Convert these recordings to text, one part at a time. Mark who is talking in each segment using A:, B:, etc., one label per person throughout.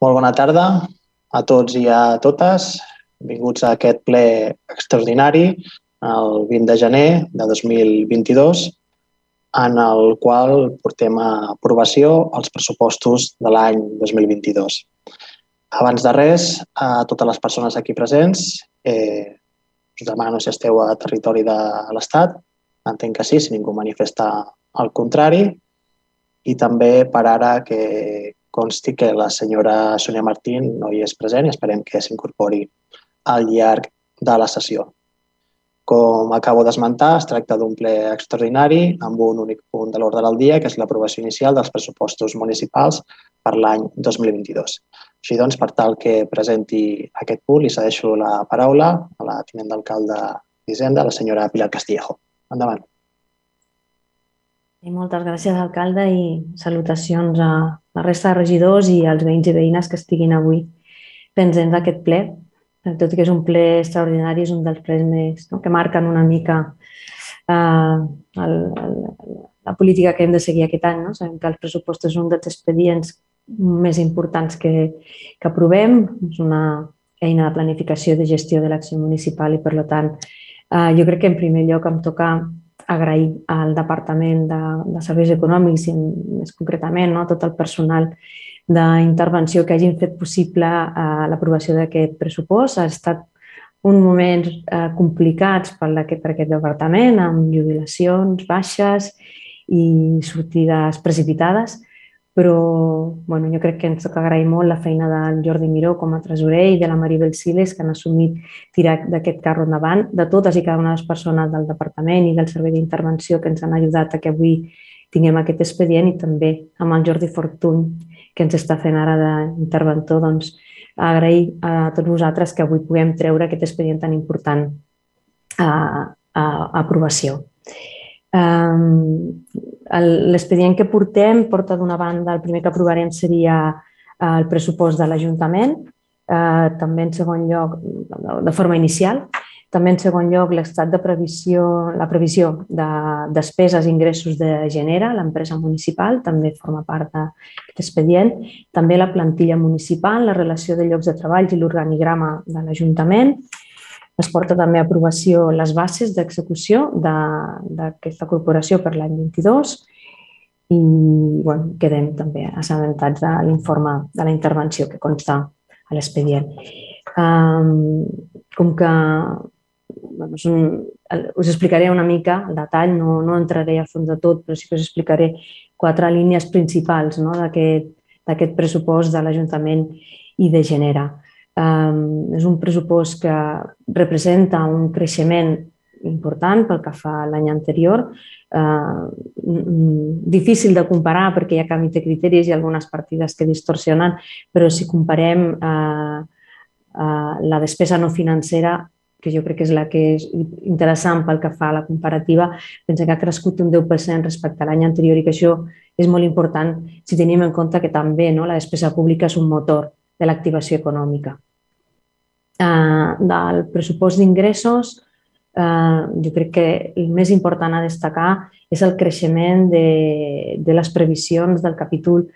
A: Molt bona tarda a tots i a totes. Benvinguts a aquest ple extraordinari el 20 de gener de 2022 en el qual portem a aprovació els pressupostos de l'any 2022. Abans de res, a totes les persones aquí presents, eh, us demano si esteu a territori de l'Estat. Entenc que sí, si ningú manifesta el contrari. I també per ara que consti que la senyora Sonia Martín no hi és present i esperem que s'incorpori al llarg de la sessió. Com acabo d'esmentar, es tracta d'un ple extraordinari amb un únic punt de l'ordre del dia, que és l'aprovació inicial dels pressupostos municipals per l'any 2022. Així doncs, per tal que presenti aquest punt, li cedeixo la paraula a la tinent d'alcalde d'Hisenda, la senyora Pilar Castillejo. Endavant.
B: I moltes gràcies, alcalde, i salutacions a la resta de regidors i als veïns i veïnes que estiguin avui pendents d'aquest ple. Tot i que és un ple extraordinari, és un dels plens més, no? que marquen una mica eh, el, el, la política que hem de seguir aquest any. No? Sabem que els pressupostos són un dels expedients més importants que, que aprovem. És una eina de planificació de gestió de l'acció municipal i, per tant, eh, jo crec que en primer lloc em toca agrair al Departament de, de Serveis Econòmics i més concretament no, tot el personal d'intervenció que hagin fet possible eh, l'aprovació d'aquest pressupost. Ha estat un moment eh, complicats per aquest, per aquest departament, amb jubilacions baixes i sortides precipitades, però bueno, jo crec que ens toca agrair molt la feina del Jordi Miró com a tresorer i de la Maribel Siles que han assumit tirar d'aquest carro endavant, de totes i cada una de les persones del departament i del servei d'intervenció que ens han ajudat a que avui tinguem aquest expedient i també amb el Jordi Fortuny que ens està fent ara d'interventor, doncs agrair a tots vosaltres que avui puguem treure aquest expedient tan important a, a, a aprovació. L'expedient que portem porta d'una banda, el primer que aprovarem seria eh, el pressupost de l'Ajuntament, eh, també en segon lloc, de forma inicial, també en segon lloc l'estat de previsió, la previsió de despeses i ingressos de Genera, l'empresa municipal, també forma part d'aquest expedient, també la plantilla municipal, la relació de llocs de treball i l'organigrama de l'Ajuntament, es porta també a aprovació les bases d'execució d'aquesta corporació per l'any 22 i bueno, quedem també assabentats de l'informe de la intervenció que consta a l'expedient. Um, com que bueno, un, us explicaré una mica el detall, no, no entraré a fons de tot, però sí que us explicaré quatre línies principals no, d'aquest pressupost de l'Ajuntament i de Genera. Um, és un pressupost que representa un creixement important pel que fa l'any anterior, uh, difícil de comparar perquè hi ha canvi de criteris i algunes partides que distorsionen, però si comparem uh, uh, la despesa no financera que jo crec que és la que és interessant pel que fa a la comparativa, pensa que ha crescut un 10% respecte a l'any anterior i que això és molt important si tenim en compte que també no, la despesa pública és un motor de l'activació econòmica eh, del pressupost d'ingressos, eh, jo crec que el més important a destacar és el creixement de, de les previsions del capítol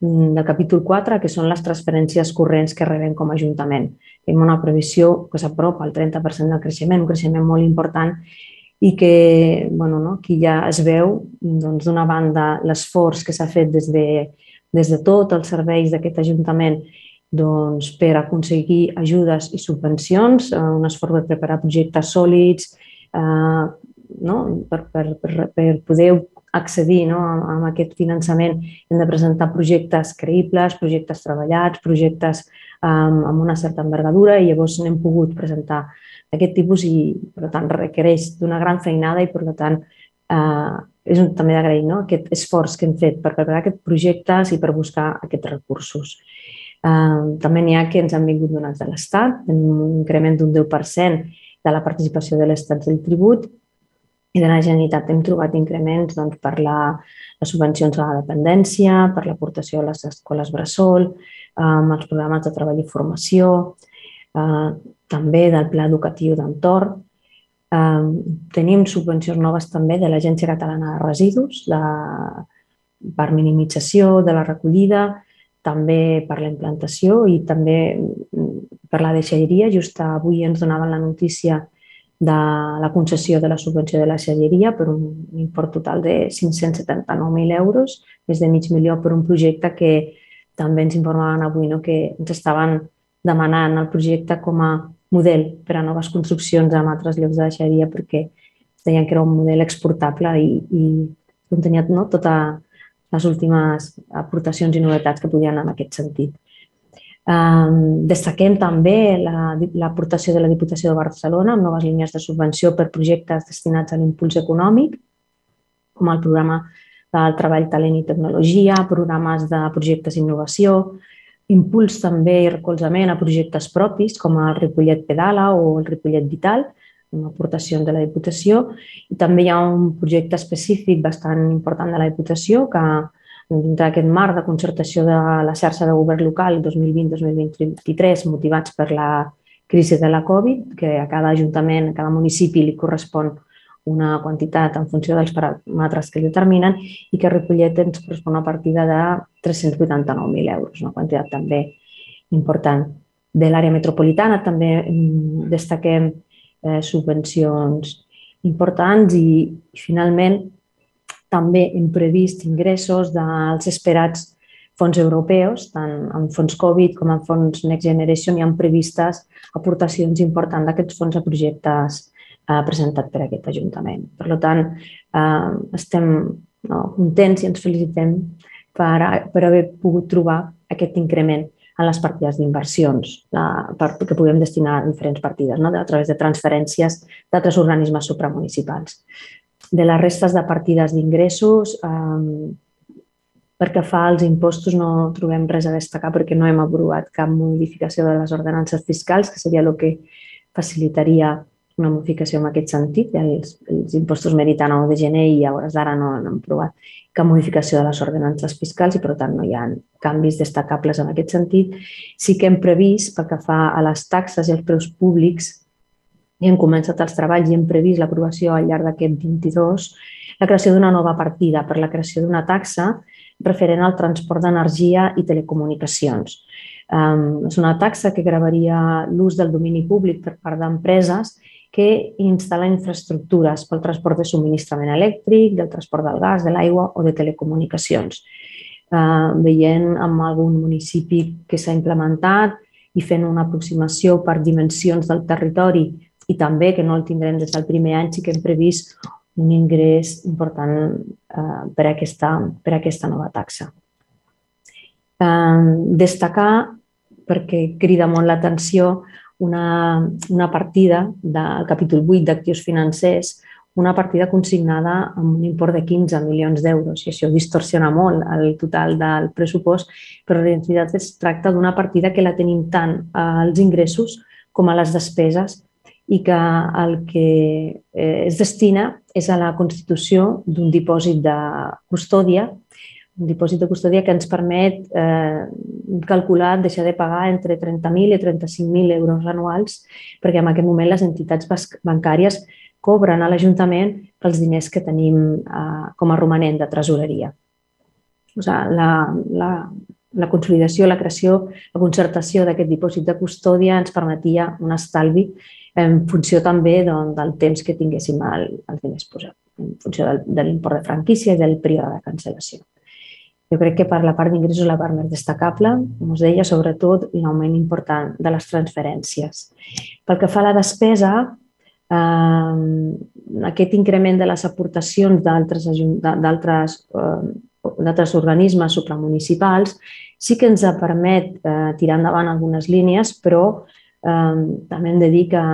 B: mm, del capítol 4, que són les transferències corrents que rebem com a Ajuntament. Tenim una previsió que s'apropa al 30% del creixement, un creixement molt important i que bueno, no, aquí ja es veu doncs, d'una banda l'esforç que s'ha fet des de, des de tots els serveis d'aquest Ajuntament doncs, per aconseguir ajudes i subvencions, eh, un esforç de preparar projectes sòlids, eh, no? per, per, per, per poder accedir no? a, a aquest finançament hem de presentar projectes creïbles, projectes treballats, projectes um, amb una certa envergadura i llavors n'hem pogut presentar d'aquest tipus i, per tant, requereix d'una gran feinada i, per tant, eh, és un, també d'agrair no? aquest esforç que hem fet per preparar aquests projectes i per buscar aquests recursos. També n'hi ha que ens han vingut donats de l'Estat, un increment d'un 10% de la participació de l'Estat del tribut i de la Generalitat hem trobat increments doncs, per la, les subvencions a la dependència, per l'aportació a les escoles bressol, amb els programes de treball i formació, eh, també del pla educatiu d'entorn. Eh, tenim subvencions noves també de l'Agència Catalana de Residus de, per minimització de la recollida, també per la implantació i també per la deixalleria. Just avui ens donaven la notícia de la concessió de la subvenció de la deixalleria per un import total de 579.000 euros, més de mig milió per un projecte que també ens informaven avui no? que ens estaven demanant el projecte com a model per a noves construccions en altres llocs de deixalleria perquè deien que era un model exportable i, i contenia no, tota les últimes aportacions i novetats que podien en aquest sentit. Um, destaquem també l'aportació la, de la Diputació de Barcelona amb noves línies de subvenció per projectes destinats a l'impuls econòmic, com el programa del treball, talent i tecnologia, programes de projectes d'innovació, impuls també i recolzament a projectes propis com el Ripollet Pedala o el Ripollet Vital, amb aportacions de la Diputació. I també hi ha un projecte específic bastant important de la Diputació que dintre d'aquest marc de concertació de la xarxa de govern local 2020-2023 motivats per la crisi de la Covid, que a cada ajuntament, a cada municipi li correspon una quantitat en funció dels paràmetres que determinen i que Ripollet ens correspon una partida de 389.000 euros, una quantitat també important. De l'àrea metropolitana també mm, destaquem eh, subvencions importants i, i finalment també hem previst ingressos dels esperats fons europeus, tant en fons Covid com en fons Next Generation, hi han previstes aportacions importants d'aquests fons a projectes eh, presentats per aquest Ajuntament. Per tant, eh, estem no, contents i ens felicitem per, per haver pogut trobar aquest increment en les partides d'inversions que puguem destinar a diferents partides no? a través de transferències d'altres organismes supramunicipals. De les restes de partides d'ingressos, eh, perquè fa als impostos no trobem res a destacar perquè no hem aprovat cap modificació de les ordenances fiscals, que seria el que facilitaria una modificació en aquest sentit. Els, els impostos meriten a de gener i a hores d'ara no, no han aprovat cap modificació de les ordenances fiscals i, per tant, no hi ha canvis destacables en aquest sentit. Sí que hem previst, pel que fa a les taxes i els preus públics, i hem començat els treballs i hem previst l'aprovació al llarg d'aquest 22, la creació d'una nova partida per la creació d'una taxa referent al transport d'energia i telecomunicacions. Um, és una taxa que gravaria l'ús del domini públic per part d'empreses que instal·la infraestructures pel transport de subministrament elèctric, del transport del gas, de l'aigua o de telecomunicacions. Eh, veient amb algun municipi que s'ha implementat i fent una aproximació per dimensions del territori i també, que no el tindrem des del primer any, sí que hem previst un ingrés important eh, per, a aquesta, per a aquesta nova taxa. Eh, destacar, perquè crida molt l'atenció, una, una partida del capítol 8 d'actius financers, una partida consignada amb un import de 15 milions d'euros i això distorsiona molt el total del pressupost, però en realitat es tracta d'una partida que la tenim tant als ingressos com a les despeses i que el que eh, es destina és a la constitució d'un dipòsit de custòdia un dipòsit de custòdia que ens permet eh, calcular deixar de pagar entre 30.000 i 35.000 euros anuals, perquè en aquest moment les entitats bancàries cobren a l'Ajuntament pels diners que tenim eh, com a romanent de tresoreria. O sigui, la, la, la consolidació, la creació, la concertació d'aquest dipòsit de custòdia ens permetia un estalvi en funció també doncs, del temps que tinguéssim el, els diners posats, en funció del, de l'import de franquícia i del període de cancel·lació. Jo crec que per la part d'ingressos la part més destacable, com us deia, sobretot l'augment important de les transferències. Pel que fa a la despesa, eh, aquest increment de les aportacions d'altres eh, organismes supramunicipals sí que ens permet eh, tirar endavant algunes línies, però eh, també hem de dir que,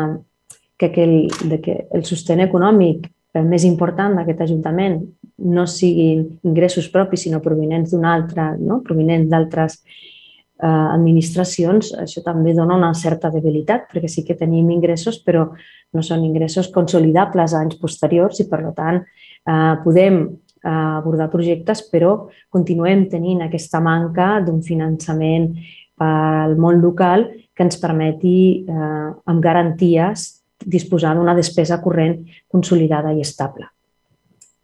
B: que, el, que el sostén econòmic el més important d'aquest Ajuntament no siguin ingressos propis, sinó provenents d'un altre, no? provenents d'altres eh, administracions, això també dona una certa debilitat, perquè sí que tenim ingressos, però no són ingressos consolidables a anys posteriors i, per tant, eh, podem eh, abordar projectes, però continuem tenint aquesta manca d'un finançament pel món local que ens permeti, eh, amb garanties, disposar d'una despesa corrent consolidada i estable.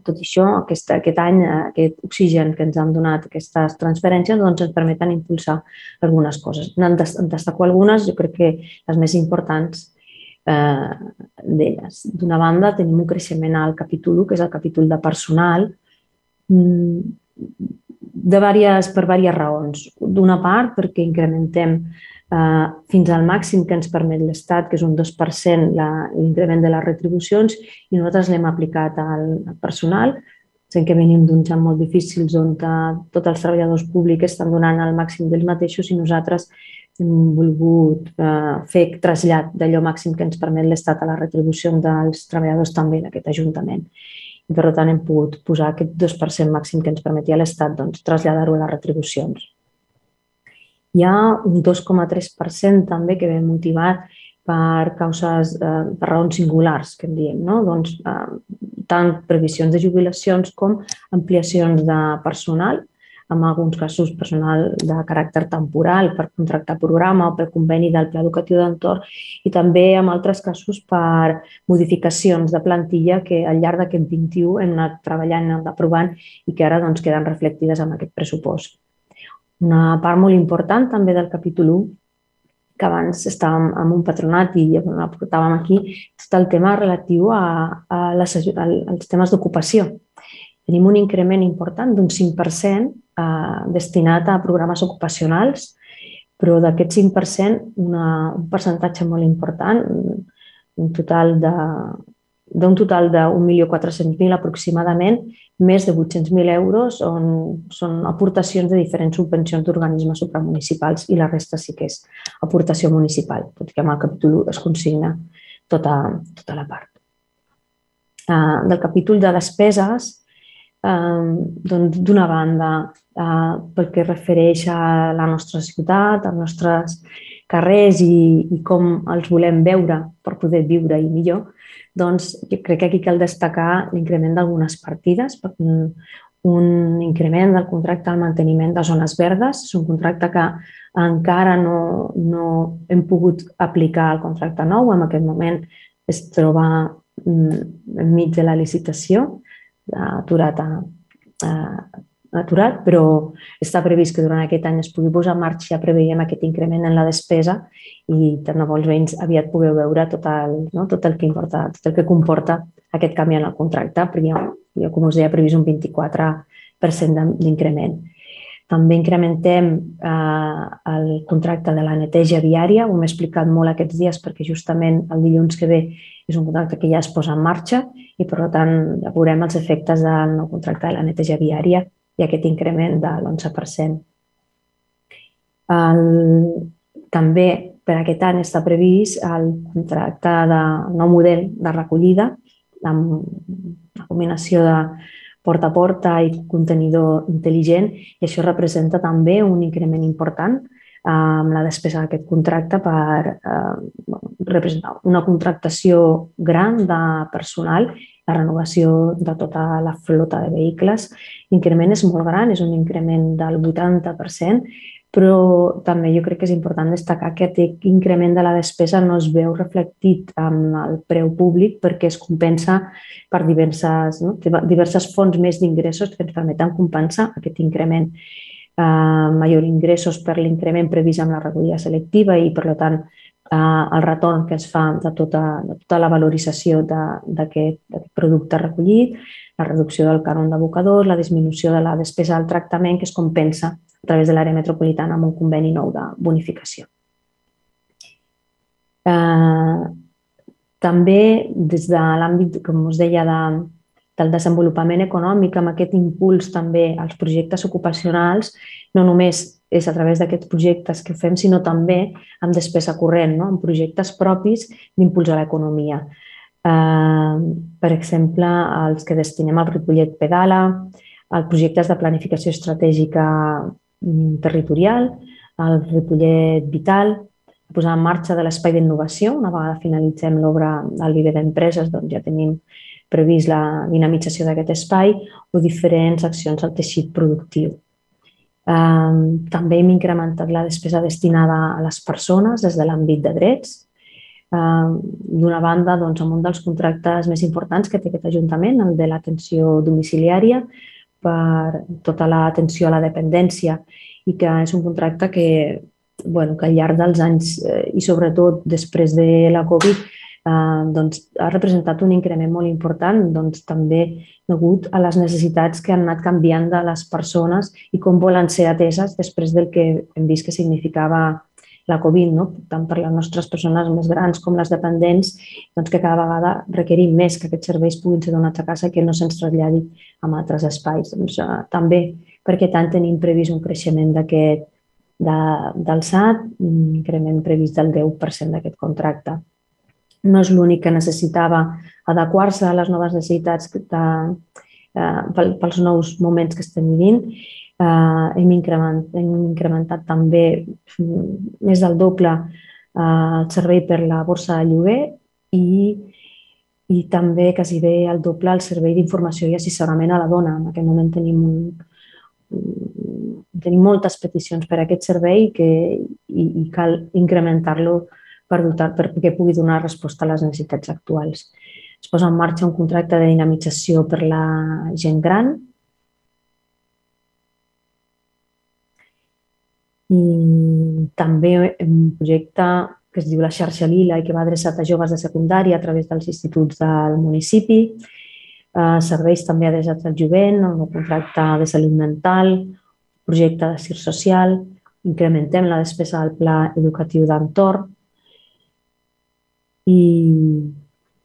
B: tot això, aquest, aquest any, aquest oxigen que ens han donat aquestes transferències, doncs ens permeten impulsar algunes coses. En destaco algunes, jo crec que les més importants eh, d'elles. D'una banda, tenim un creixement al capítol 1, que és el capítol de personal, mm, de diverses, per diverses raons. D'una part, perquè incrementem eh, fins al màxim que ens permet l'Estat, que és un 2% l'increment de les retribucions, i nosaltres l'hem aplicat al, al personal. Sent que venim d'uns anys molt difícils on tots els treballadors públics estan donant el màxim dels mateixos i nosaltres hem volgut eh, fer trasllat d'allò màxim que ens permet l'Estat a la retribució dels treballadors també d'aquest Ajuntament. I per tant hem pogut posar aquest 2% màxim que ens permetia l'Estat doncs, traslladar-ho a les retribucions. Hi ha un 2,3% també que ve motivat per causes, eh, per raons singulars, que en diem, no? doncs, eh, tant previsions de jubilacions com ampliacions de personal, en alguns casos personal de caràcter temporal per contractar programa o per conveni del pla educatiu d'entorn i també en altres casos per modificacions de plantilla que al llarg d'aquest 21 hem anat treballant, hem aprovant i que ara doncs, queden reflectides en aquest pressupost. Una part molt important també del capítol 1, que abans estàvem amb un patronat i bueno, portàvem aquí, tot el tema relatiu a, a les, als temes d'ocupació. Tenim un increment important d'un 5% eh, destinat a programes ocupacionals, però d'aquest 5%, una, un percentatge molt important, un total de d'un total de 1.400.000 aproximadament, més de 800.000 euros on són aportacions de diferents subvencions d'organismes supramunicipals i la resta sí que és aportació municipal, tot que amb el capítol 1 es consigna tota, tota la part. Uh, del capítol de despeses, uh, doncs d'una banda, uh, perquè refereix a la nostra ciutat, als nostres carrers i, i com els volem veure per poder viure i millor, doncs jo crec que aquí cal destacar l'increment d'algunes partides, un, un increment del contracte al manteniment de zones verdes. És un contracte que encara no, no hem pogut aplicar al contracte nou. En aquest moment es troba mm, enmig de la licitació, aturat a, a, aturat, però està previst que durant aquest any es pugui posar en marxa, preveiem aquest increment en la despesa i tant de bo els veïns aviat pugueu veure tot el, no? tot el que importa, tot el que comporta aquest canvi en el contracte, perquè jo, jo com us deia, previst un 24% d'increment. També incrementem eh, el contracte de la neteja viària, ho hem explicat molt aquests dies perquè justament el dilluns que ve és un contracte que ja es posa en marxa i per tant ja veurem els efectes del nou contracte de la neteja viària i aquest increment de l'11%. El, també per aquest any està previst el contracte de nou model de recollida amb una combinació de porta a porta i contenidor intel·ligent i això representa també un increment important amb la despesa d'aquest contracte per eh, representar una contractació gran de personal la renovació de tota la flota de vehicles. L'increment és molt gran, és un increment del 80%, però també jo crec que és important destacar que aquest increment de la despesa no es veu reflectit en el preu públic perquè es compensa per diverses, no? diverses fonts més d'ingressos que ens permeten compensar aquest increment. Uh, major ingressos per l'increment previst amb la recollida selectiva i, per tant, eh, el retorn que es fa de tota, de tota la valorització d'aquest producte recollit, la reducció del cànon d'abocadors, la disminució de la despesa del tractament que es compensa a través de l'àrea metropolitana amb un conveni nou de bonificació. Eh, també des de l'àmbit, com us deia, de, del desenvolupament econòmic, amb aquest impuls també als projectes ocupacionals, no només és a través d'aquests projectes que fem, sinó també amb despesa corrent, no? amb projectes propis d'impuls a l'economia. Eh, per exemple, els que destinem al Ripollet Pedala, als projectes de planificació estratègica mm, territorial, el Ripollet Vital, posar en marxa de l'espai d'innovació. Una vegada finalitzem l'obra del líder d'empreses, doncs ja tenim previst la dinamització d'aquest espai o diferents accions al teixit productiu. També hem incrementat la despesa destinada a les persones des de l'àmbit de drets. D'una banda, doncs, amb un dels contractes més importants que té aquest Ajuntament, el de l'atenció domiciliària, per tota l'atenció a la dependència i que és un contracte que, bueno, que al llarg dels anys eh, i sobretot després de la Covid eh, doncs, ha representat un increment molt important doncs, també degut a les necessitats que han anat canviant de les persones i com volen ser ateses després del que hem vist que significava la Covid, no? tant per les nostres persones més grans com les dependents, doncs que cada vegada requerim més que aquests serveis puguin ser donats a casa i que no se'ns traslladi a altres espais. Doncs, uh, també perquè tant tenim previst un creixement d'aquest de, del SAT, un increment previst del 10% d'aquest contracte. No és l'únic que necessitava adequar-se a les noves necessitats de, eh, pels nous moments que estem vivint eh, hem, increment, hem incrementat també més del doble eh, el servei per la borsa de lloguer i, i també quasi bé el doble el servei d'informació i assessorament a la dona. En aquest moment tenim, un, tenim moltes peticions per a aquest servei que, i, i cal incrementar-lo per dotar, perquè pugui donar resposta a les necessitats actuals. Es posa en marxa un contracte de dinamització per la gent gran i també un projecte que es diu la xarxa Lila i que va adreçat a joves de secundària a través dels instituts del municipi. Eh, serveis també adreçats al jovent, el contracte de salut mental, projecte de CIR social, incrementem la despesa del pla educatiu d'entorn i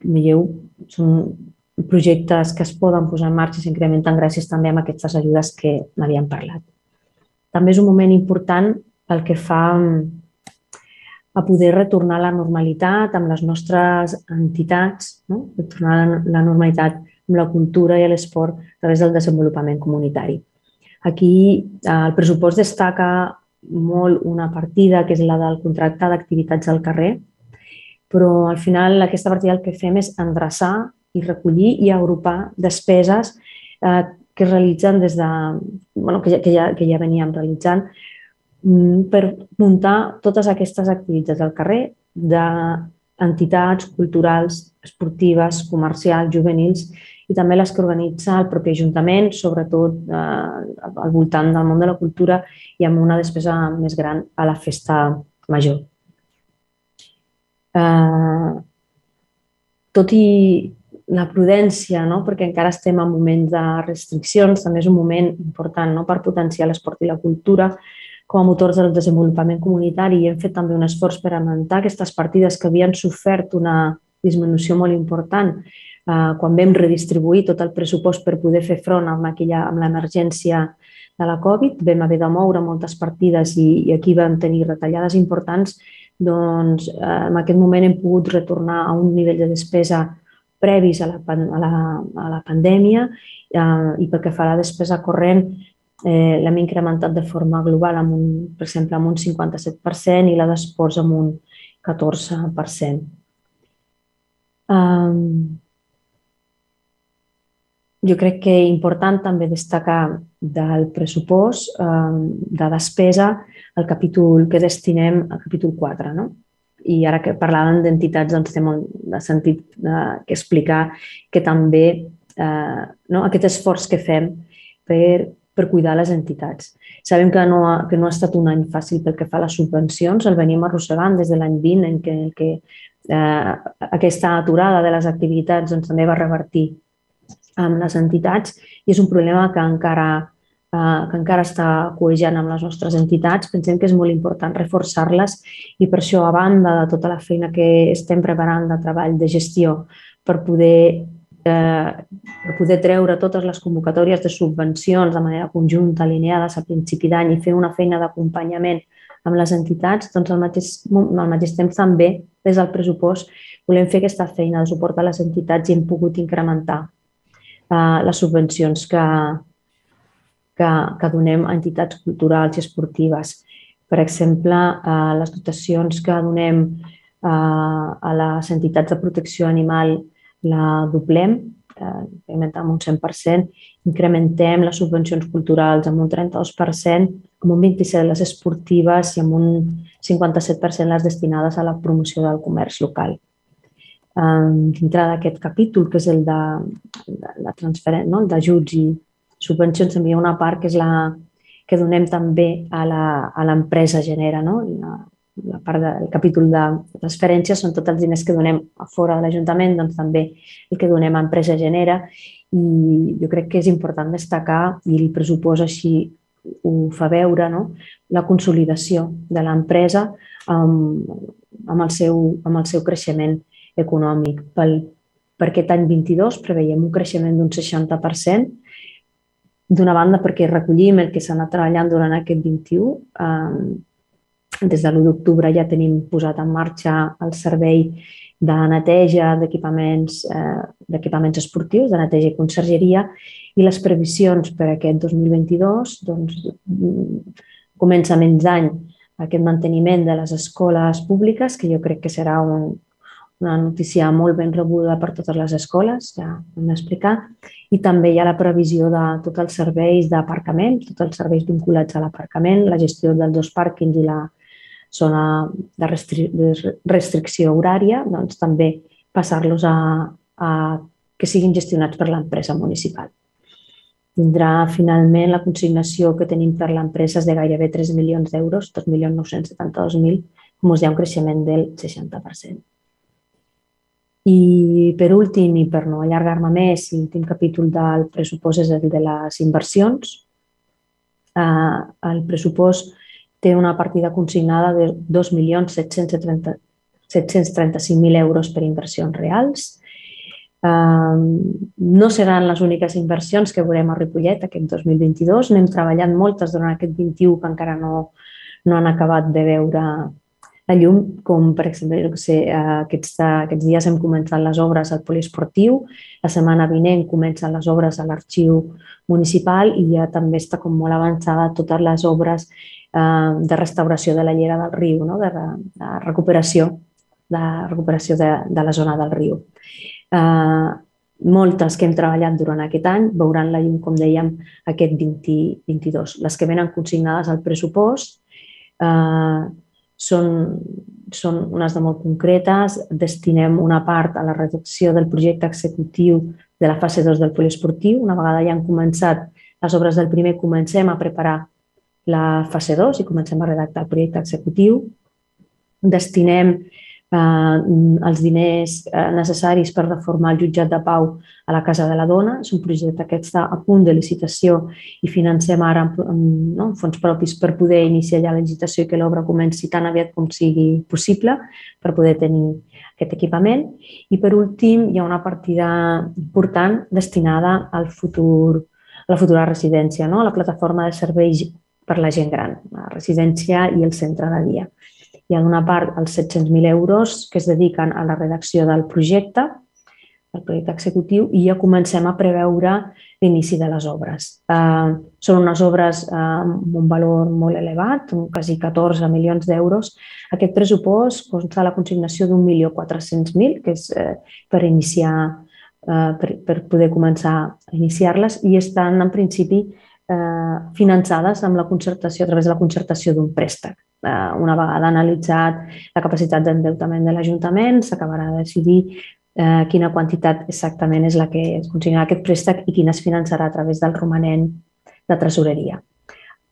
B: veieu, són projectes que es poden posar en marxa i s'incrementen gràcies també a aquestes ajudes que n'havíem parlat també és un moment important pel que fa a poder retornar a la normalitat amb les nostres entitats, no? retornar a la normalitat amb la cultura i l'esport a través del desenvolupament comunitari. Aquí eh, el pressupost destaca molt una partida que és la del contracte d'activitats al carrer, però al final aquesta partida el que fem és endreçar i recollir i agrupar despeses eh, que es realitzen des de, bueno, que, ja, que, ja, que ja veníem realitzant mm, per muntar totes aquestes activitats al carrer d'entitats culturals, esportives, comercials, juvenils i també les que organitza el propi Ajuntament, sobretot eh, al voltant del món de la cultura i amb una despesa més gran a la festa major. Eh, tot i la prudència, no? perquè encara estem en moments de restriccions, també és un moment important no? per potenciar l'esport i la cultura com a motors del desenvolupament comunitari i hem fet també un esforç per augmentar aquestes partides que havien sofert una disminució molt important eh, quan vam redistribuir tot el pressupost per poder fer front amb, aquella, amb l'emergència de la Covid, vam haver de moure moltes partides i, i aquí vam tenir retallades importants, doncs eh, en aquest moment hem pogut retornar a un nivell de despesa previs a la, a la, a la pandèmia eh, i pel que fa a la despesa corrent eh, l'hem incrementat de forma global, amb un, per exemple, amb un 57% i la d'esports amb un 14%. Um, jo crec que és important també destacar del pressupost um, de despesa el capítol que destinem al capítol 4, no? I ara que parlàvem d'entitats doncs té molt de sentit eh, que explicar que també eh, no, aquest esforç que fem per, per cuidar les entitats. Sabem que no, ha, que no ha estat un any fàcil pel que fa a les subvencions, el venim arrossegant des de l'any 20 en què, en què eh, aquesta aturada de les activitats doncs, també va revertir amb les entitats i és un problema que encara que encara està coejant amb les nostres entitats, pensem que és molt important reforçar-les i per això, a banda de tota la feina que estem preparant de treball de gestió per poder, eh, per poder treure totes les convocatòries de subvencions de manera conjunta, alineades a principi d'any i fer una feina d'acompanyament amb les entitats, doncs al mateix, al mateix temps també, des del pressupost, volem fer aquesta feina de suport a les entitats i hem pogut incrementar eh, les subvencions que, que, que donem a entitats culturals i esportives. Per exemple, eh, les dotacions que donem eh, a les entitats de protecció animal la doblem eh, incrementem un 100%, incrementem les subvencions culturals amb un 32%, amb un 27% les esportives i amb un 57% les destinades a la promoció del comerç local. Um, dintre d'aquest capítol, que és el de, de la transferència, no? d'ajuts i subvencions, també hi ha una part que és la que donem també a l'empresa genera, no? La, la part del capítol de transferències són tots els diners que donem a fora de l'Ajuntament, doncs també el que donem a Empresa Genera i jo crec que és important destacar i el pressupost així ho fa veure, no? la consolidació de l'empresa amb, amb, el seu, amb el seu creixement econòmic. Pel, per aquest any 22 preveiem un creixement d'un 60%, d'una banda perquè recollim el que s'ha anat treballant durant aquest 21, eh, des de l'1 d'octubre ja tenim posat en marxa el servei de neteja d'equipaments eh, d'equipaments esportius, de neteja i consergeria, i les previsions per a aquest 2022 doncs, comença menys d'any aquest manteniment de les escoles públiques, que jo crec que serà un, una notícia molt ben rebuda per totes les escoles, ja hem d'explicar, i també hi ha la previsió de tots els serveis d'aparcament, tots els serveis vinculats a l'aparcament, la gestió dels dos pàrquings i la zona de, restri de restricció horària, doncs també passar-los a, a que siguin gestionats per l'empresa municipal. Tindrà finalment la consignació que tenim per l'empresa de gairebé 3 milions d'euros, 2.972.000, com us deia, un creixement del 60%. I per últim, i per no allargar-me més, l'últim capítol del pressupost és el de les inversions. Eh, el pressupost té una partida consignada de 2.735.000 euros per inversions reals. No seran les úniques inversions que veurem a Ripollet aquest 2022. N'hem treballat moltes durant aquest 21 que encara no, no han acabat de veure la llum, com per exemple, no sé, aquests, aquests dies hem començat les obres al poliesportiu, la setmana vinent comencen les obres a l'arxiu municipal i ja també està com molt avançada totes les obres eh, de restauració de la llera del riu, no? de, de recuperació, de recuperació de, de la zona del riu. Eh, moltes que hem treballat durant aquest any veuran la llum, com dèiem, aquest 2022. Les que venen consignades al pressupost eh, són, són unes de molt concretes. Destinem una part a la redacció del projecte executiu de la fase 2 del poliesportiu. Una vegada ja han començat les obres del primer, comencem a preparar la fase 2 i comencem a redactar el projecte executiu. Destinem eh, els diners eh, necessaris per reformar el jutjat de pau a la Casa de la Dona. És un projecte que està a punt de licitació i financem ara amb, amb no, fons propis per poder iniciar ja la licitació i que l'obra comenci tan aviat com sigui possible per poder tenir aquest equipament. I per últim, hi ha una partida important destinada al futur a la futura residència, no? a la plataforma de serveis per la gent gran, la residència i el centre de dia. Hi ha d'una part els 700.000 euros que es dediquen a la redacció del projecte, el projecte executiu, i ja comencem a preveure l'inici de les obres. Eh, són unes obres eh, amb un valor molt elevat, quasi 14 milions d'euros. Aquest pressupost consta la consignació d'un milió 400.000, que és eh, per iniciar eh, per, per poder començar a iniciar-les i estan en principi eh, finançades amb la concertació, a través de la concertació d'un préstec. Eh, una vegada analitzat la capacitat d'endeutament de l'Ajuntament, s'acabarà de decidir eh, quina quantitat exactament és la que es consignarà aquest préstec i quina es finançarà a través del romanent de tresoreria.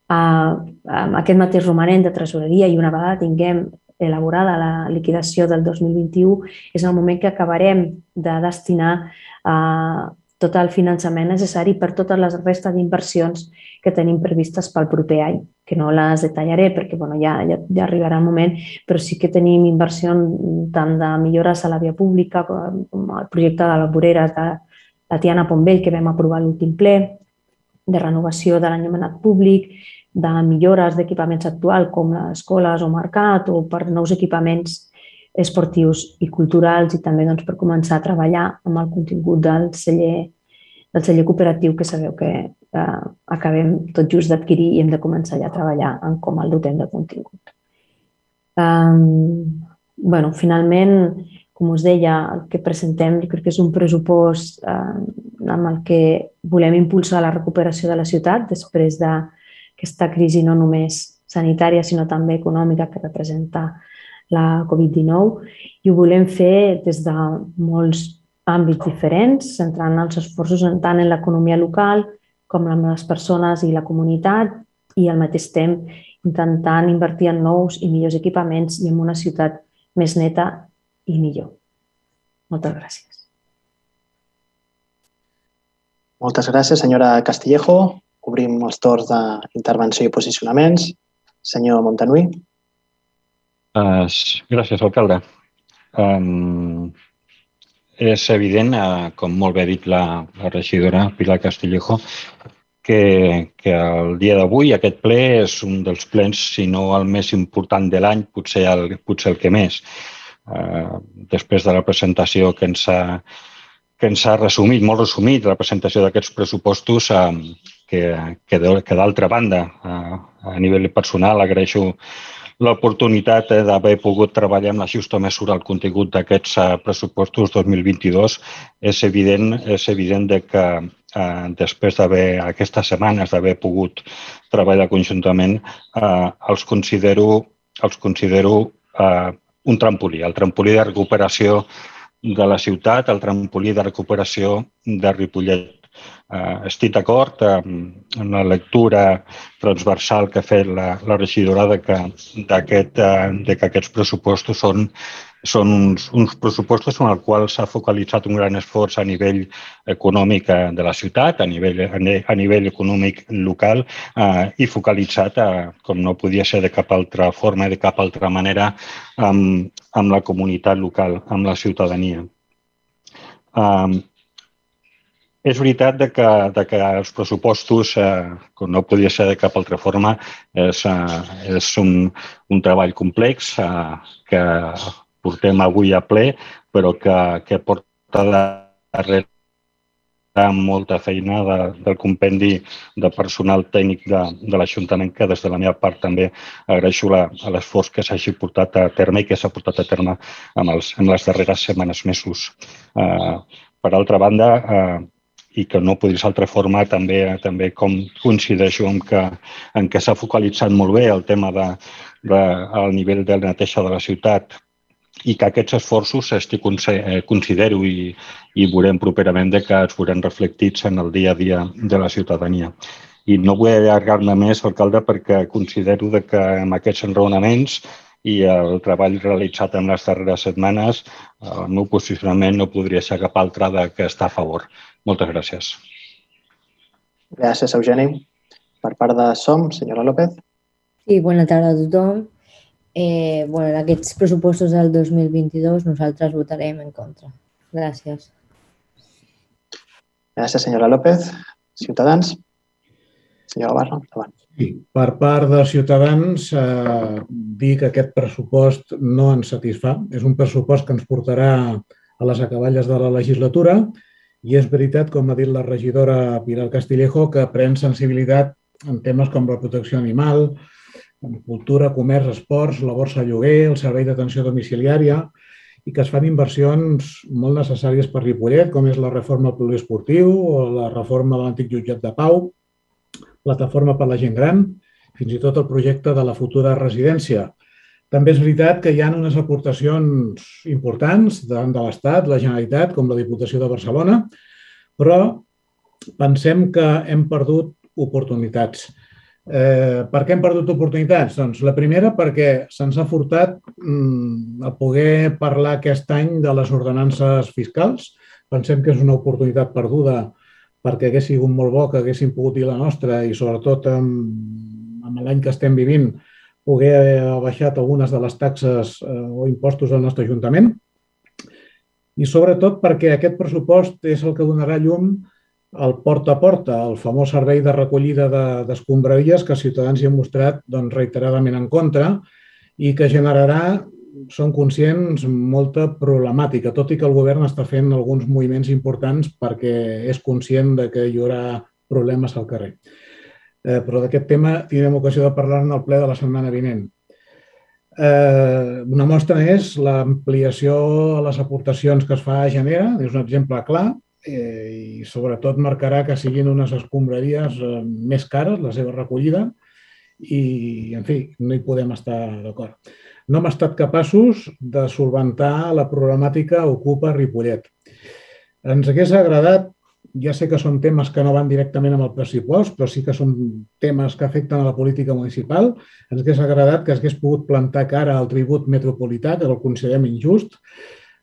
B: Eh, amb aquest mateix romanent de tresoreria i una vegada tinguem elaborada la liquidació del 2021, és el moment que acabarem de destinar eh, tot el finançament necessari per totes les restes d'inversions que tenim previstes pel proper any, que no les detallaré perquè bueno, ja, ja, ja arribarà el moment, però sí que tenim inversió tant de millores a la via pública com el projecte de les voreres de la Tiana Pombell que vam aprovar l'últim ple, de renovació de l'enllumenat públic, de millores d'equipaments actuals com les escoles o mercat o per nous equipaments esportius i culturals i també doncs, per començar a treballar amb el contingut del celler, del celler cooperatiu que sabeu que eh, acabem tot just d'adquirir i hem de començar ja a treballar en com el dotem de contingut. Um, bueno, finalment, com us deia, el que presentem crec que és un pressupost eh, amb el que volem impulsar la recuperació de la ciutat després d'aquesta crisi no només sanitària, sinó també econòmica que representa la Covid-19 i ho volem fer des de molts àmbits diferents, centrant els esforços tant en l'economia local com en les persones i la comunitat i al mateix temps intentant invertir en nous i millors equipaments i en una ciutat més neta i millor. Moltes gràcies.
A: Moltes gràcies, senyora Castillejo. Obrim els torns d'intervenció i posicionaments. Senyor Montanui.
C: Uh, gràcies, alcalde. Um, és evident, uh, com molt bé ha dit la, la regidora Pilar Castillejo, que, que el dia d'avui aquest ple és un dels plens, si no el més important de l'any, potser, el, potser el que més eh, després de la presentació que ens ha, que ens ha resumit, molt resumit, la presentació d'aquests pressupostos, eh, que, que d'altra banda, eh, a nivell personal, agraeixo l'oportunitat eh, d'haver pogut treballar amb la justa mesura al contingut d'aquests eh, pressupostos 2022. És evident, és evident de que eh, després d'haver, aquestes setmanes d'haver pogut treballar conjuntament, eh, els considero, els considero eh, un trampolí, el trampolí de recuperació de la ciutat, el trampolí de recuperació de Ripollet. Uh, estic d'acord amb en la lectura transversal que ha fet la, la regidora de que, aquest, uh, de que aquests pressupostos són són uns, uns pressupostos en els quals s'ha focalitzat un gran esforç a nivell econòmic eh, de la ciutat, a nivell, a nivell econòmic local eh, i focalitzat, eh, com no podia ser de cap altra forma, de cap altra manera, amb, amb la comunitat local, amb la ciutadania. Eh, és veritat de que, de que els pressupostos, eh, com no podia ser de cap altra forma, és, eh, és un, un treball complex eh, que portem avui a ple, però que, que porta darrere molta feina de, del compendi de personal tècnic de, de l'Ajuntament, que des de la meva part també agraeixo l'esforç que s'hagi portat a terme i que s'ha portat a terme en, els, en les darreres setmanes, mesos. Uh, per altra banda, uh, i que no podria ser altra forma, també també com coincideixo en que, en que s'ha focalitzat molt bé el tema de, de, al nivell de la neteja de la ciutat i que aquests esforços estic, eh, considero i, i veurem properament de que es veuran reflectits en el dia a dia de la ciutadania. I no vull allargar-me més, alcalde, perquè considero de que amb aquests enraonaments i el treball realitzat en les darreres setmanes, el meu posicionament no podria ser cap altre de que està a favor. Moltes gràcies.
A: Gràcies, Eugeni. Per part de SOM, senyora López.
D: Sí, bona tarda a tothom. Eh, bueno, en aquests pressupostos del 2022 nosaltres votarem en contra. Gràcies.
A: Gràcies, senyora López. Ciutadans? Senyor Barra, endavant.
E: Sí, per part de Ciutadans, eh, dir que aquest pressupost no ens satisfà. És un pressupost que ens portarà a les acaballes de la legislatura i és veritat, com ha dit la regidora Pilar Castillejo, que pren sensibilitat en temes com la protecció animal, cultura, comerç, esports, la borsa lloguer, el servei d'atenció domiciliària i que es fan inversions molt necessàries per Ripollet, com és la reforma poliesportiu o la reforma de l'antic jutjat de Pau, plataforma per la gent gran, fins i tot el projecte de la futura residència. També és veritat que hi ha unes aportacions importants davant de l'Estat, la Generalitat, com la Diputació de Barcelona, però pensem que hem perdut oportunitats. Eh, per què hem perdut oportunitats? Doncs la primera perquè se'ns ha furtat mm, a poder parlar aquest any de les ordenances fiscals. Pensem que és una oportunitat perduda perquè hagués sigut molt bo que haguéssim pogut dir la nostra i sobretot amb, amb l'any que estem vivint poder haver baixat algunes de les taxes eh, o impostos del nostre Ajuntament. I sobretot perquè aquest pressupost és el que donarà llum el porta a porta, el famós servei de recollida d'escombraries de, que Ciutadans hi ha mostrat doncs, reiteradament en contra i que generarà, són conscients, molta problemàtica, tot i que el govern està fent alguns moviments importants perquè és conscient de que hi haurà problemes al carrer. Eh, però d'aquest tema tindrem ocasió de parlar en el ple de la setmana vinent. Eh, una mostra és l'ampliació a les aportacions que es fa a Genera, és un exemple clar, eh, i sobretot marcarà que siguin unes escombraries eh, més cares, la seva recollida, i, en fi, no hi podem estar d'acord. No hem estat capaços de solventar la problemàtica Ocupa Ripollet. Ens hagués agradat ja sé que són temes que no van directament amb el pressupost, però sí que són temes que afecten a la política municipal. Ens hauria agradat que hagués pogut plantar cara al tribut metropolità, que el considerem injust,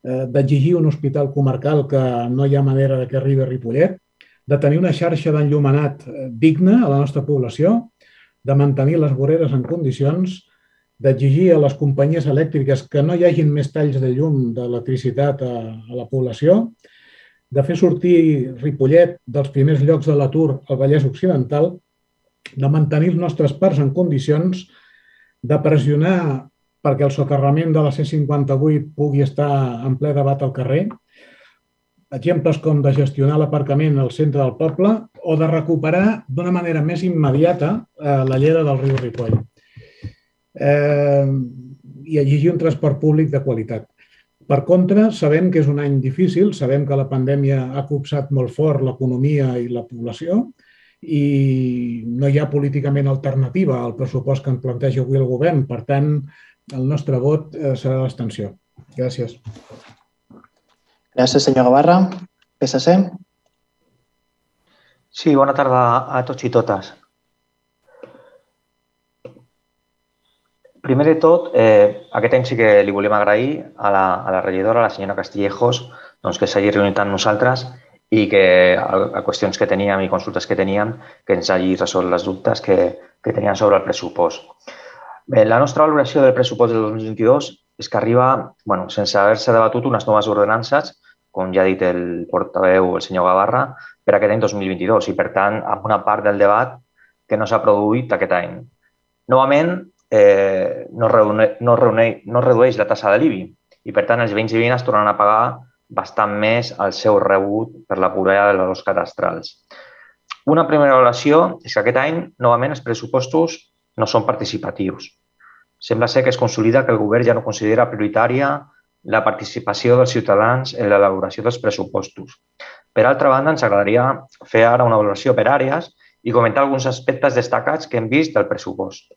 E: eh, d'exigir un hospital comarcal que no hi ha manera de que arribi a Ripollet, de tenir una xarxa d'enllumenat eh, digna a la nostra població, de mantenir les voreres en condicions, d'exigir a les companyies elèctriques que no hi hagin més talls de llum d'electricitat a, a la població, de fer sortir Ripollet dels primers llocs de l'atur al Vallès Occidental, de mantenir els nostres parcs en condicions, de pressionar perquè el soterrament de la C58 pugui estar en ple debat al carrer, exemples com de gestionar l'aparcament al centre del poble o de recuperar d'una manera més immediata eh, la llera del riu Ripoll eh, i exigir un transport públic de qualitat. Per contra, sabem que és un any difícil, sabem que la pandèmia ha copsat molt fort l'economia i la població i no hi ha políticament alternativa al pressupost que en planteja avui el govern. Per tant, el nostre vot eh, serà l'extensió. Gràcies.
A: Gràcies, senyor Gavarra. PSC.
F: Sí, bona tarda a tots i totes. Primer de tot, eh, aquest any sí que li volem agrair a la, a la regidora, a la senyora Castillejos, doncs, que s'hagi reunit amb nosaltres i que a, qüestions que teníem i consultes que teníem, que ens hagi resolt les dubtes que, que tenien sobre el pressupost. Bé, la nostra valoració del pressupost del 2022 és que arriba, bueno, sense haver-se debatut unes noves ordenances, com ja ha dit el portaveu, el senyor Gavarra, per aquest any 2022 i, per tant, amb una part del debat que no s'ha produït aquest any. Novament, eh, no, reune, no, no redueix la tassa de l'IBI i, per tant, els veïns i veïnes tornen a pagar bastant més el seu rebut per la puresa de les cadastrals. Una primera valoració és que aquest any, novament, els pressupostos no són participatius. Sembla ser que es consolida que el govern ja no considera prioritària la participació dels ciutadans en l'elaboració dels pressupostos. Per altra banda, ens agradaria fer ara una valoració per àrees i comentar alguns aspectes destacats que hem vist del pressupost.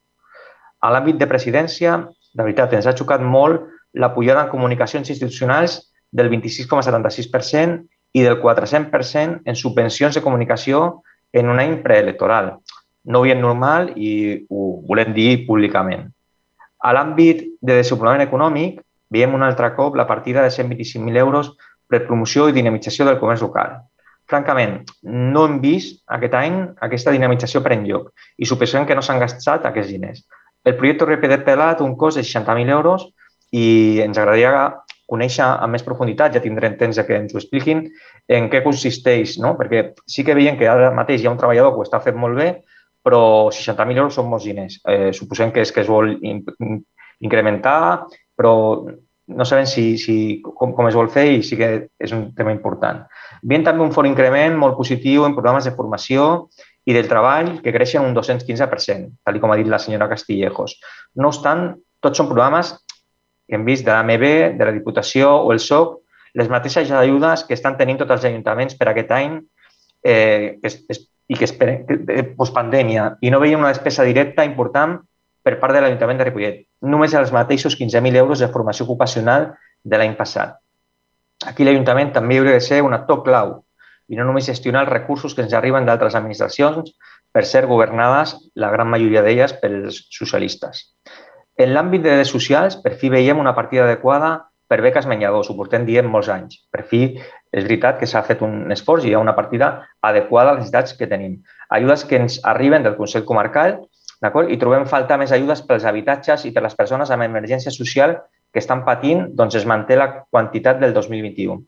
F: A l'àmbit de presidència, de veritat, ens ha xocat molt la pujada en comunicacions institucionals del 26,76% i del 400% en subvencions de comunicació en un any preelectoral. No ho veiem normal i ho volem dir públicament. A l'àmbit de desenvolupament econòmic, veiem un altre cop la partida de 125.000 euros per promoció i dinamització del comerç local. Francament, no hem vist aquest any aquesta dinamització per enlloc i suposem que no s'han gastat aquests diners. El projecte RPD Pelat, un cost de 60.000 euros i ens agradaria conèixer amb més profunditat, ja tindrem temps que ens ho expliquin, en què consisteix, no? perquè sí que veiem que ara mateix hi ha un treballador que ho està fent molt bé, però 60.000 euros són molts diners. Eh, suposem que és que es vol in incrementar, però no sabem si, si, com, com es vol fer i sí que és un tema important. Veiem també un fort increment molt positiu en programes de formació i del treball que creixen un 215%, tal com ha dit la senyora Castillejos. No obstant, tots són programes que hem vist de l'AMB, de la Diputació o el SOC, les mateixes ajudes que estan tenint tots els ajuntaments per aquest any eh, es, es, i que esperen postpandèmia i no veiem una despesa directa important per part de l'Ajuntament de Ripollet. Només els mateixos 15.000 euros de formació ocupacional de l'any passat. Aquí l'Ajuntament també hauria de ser un actor clau i no només gestionar els recursos que ens arriben d'altres administracions, per ser governades, la gran majoria d'elles, pels socialistes. En l'àmbit de drets socials, per fi veiem una partida adequada per beques menjador, ho portem dient molts anys. Per fi és veritat que s'ha fet un esforç i hi ha una partida adequada a les necessitats que tenim. Ajudes que ens arriben del Consell Comarcal i trobem falta més ajudes pels habitatges i per les persones amb emergència social que estan patint, doncs es manté la quantitat del 2021.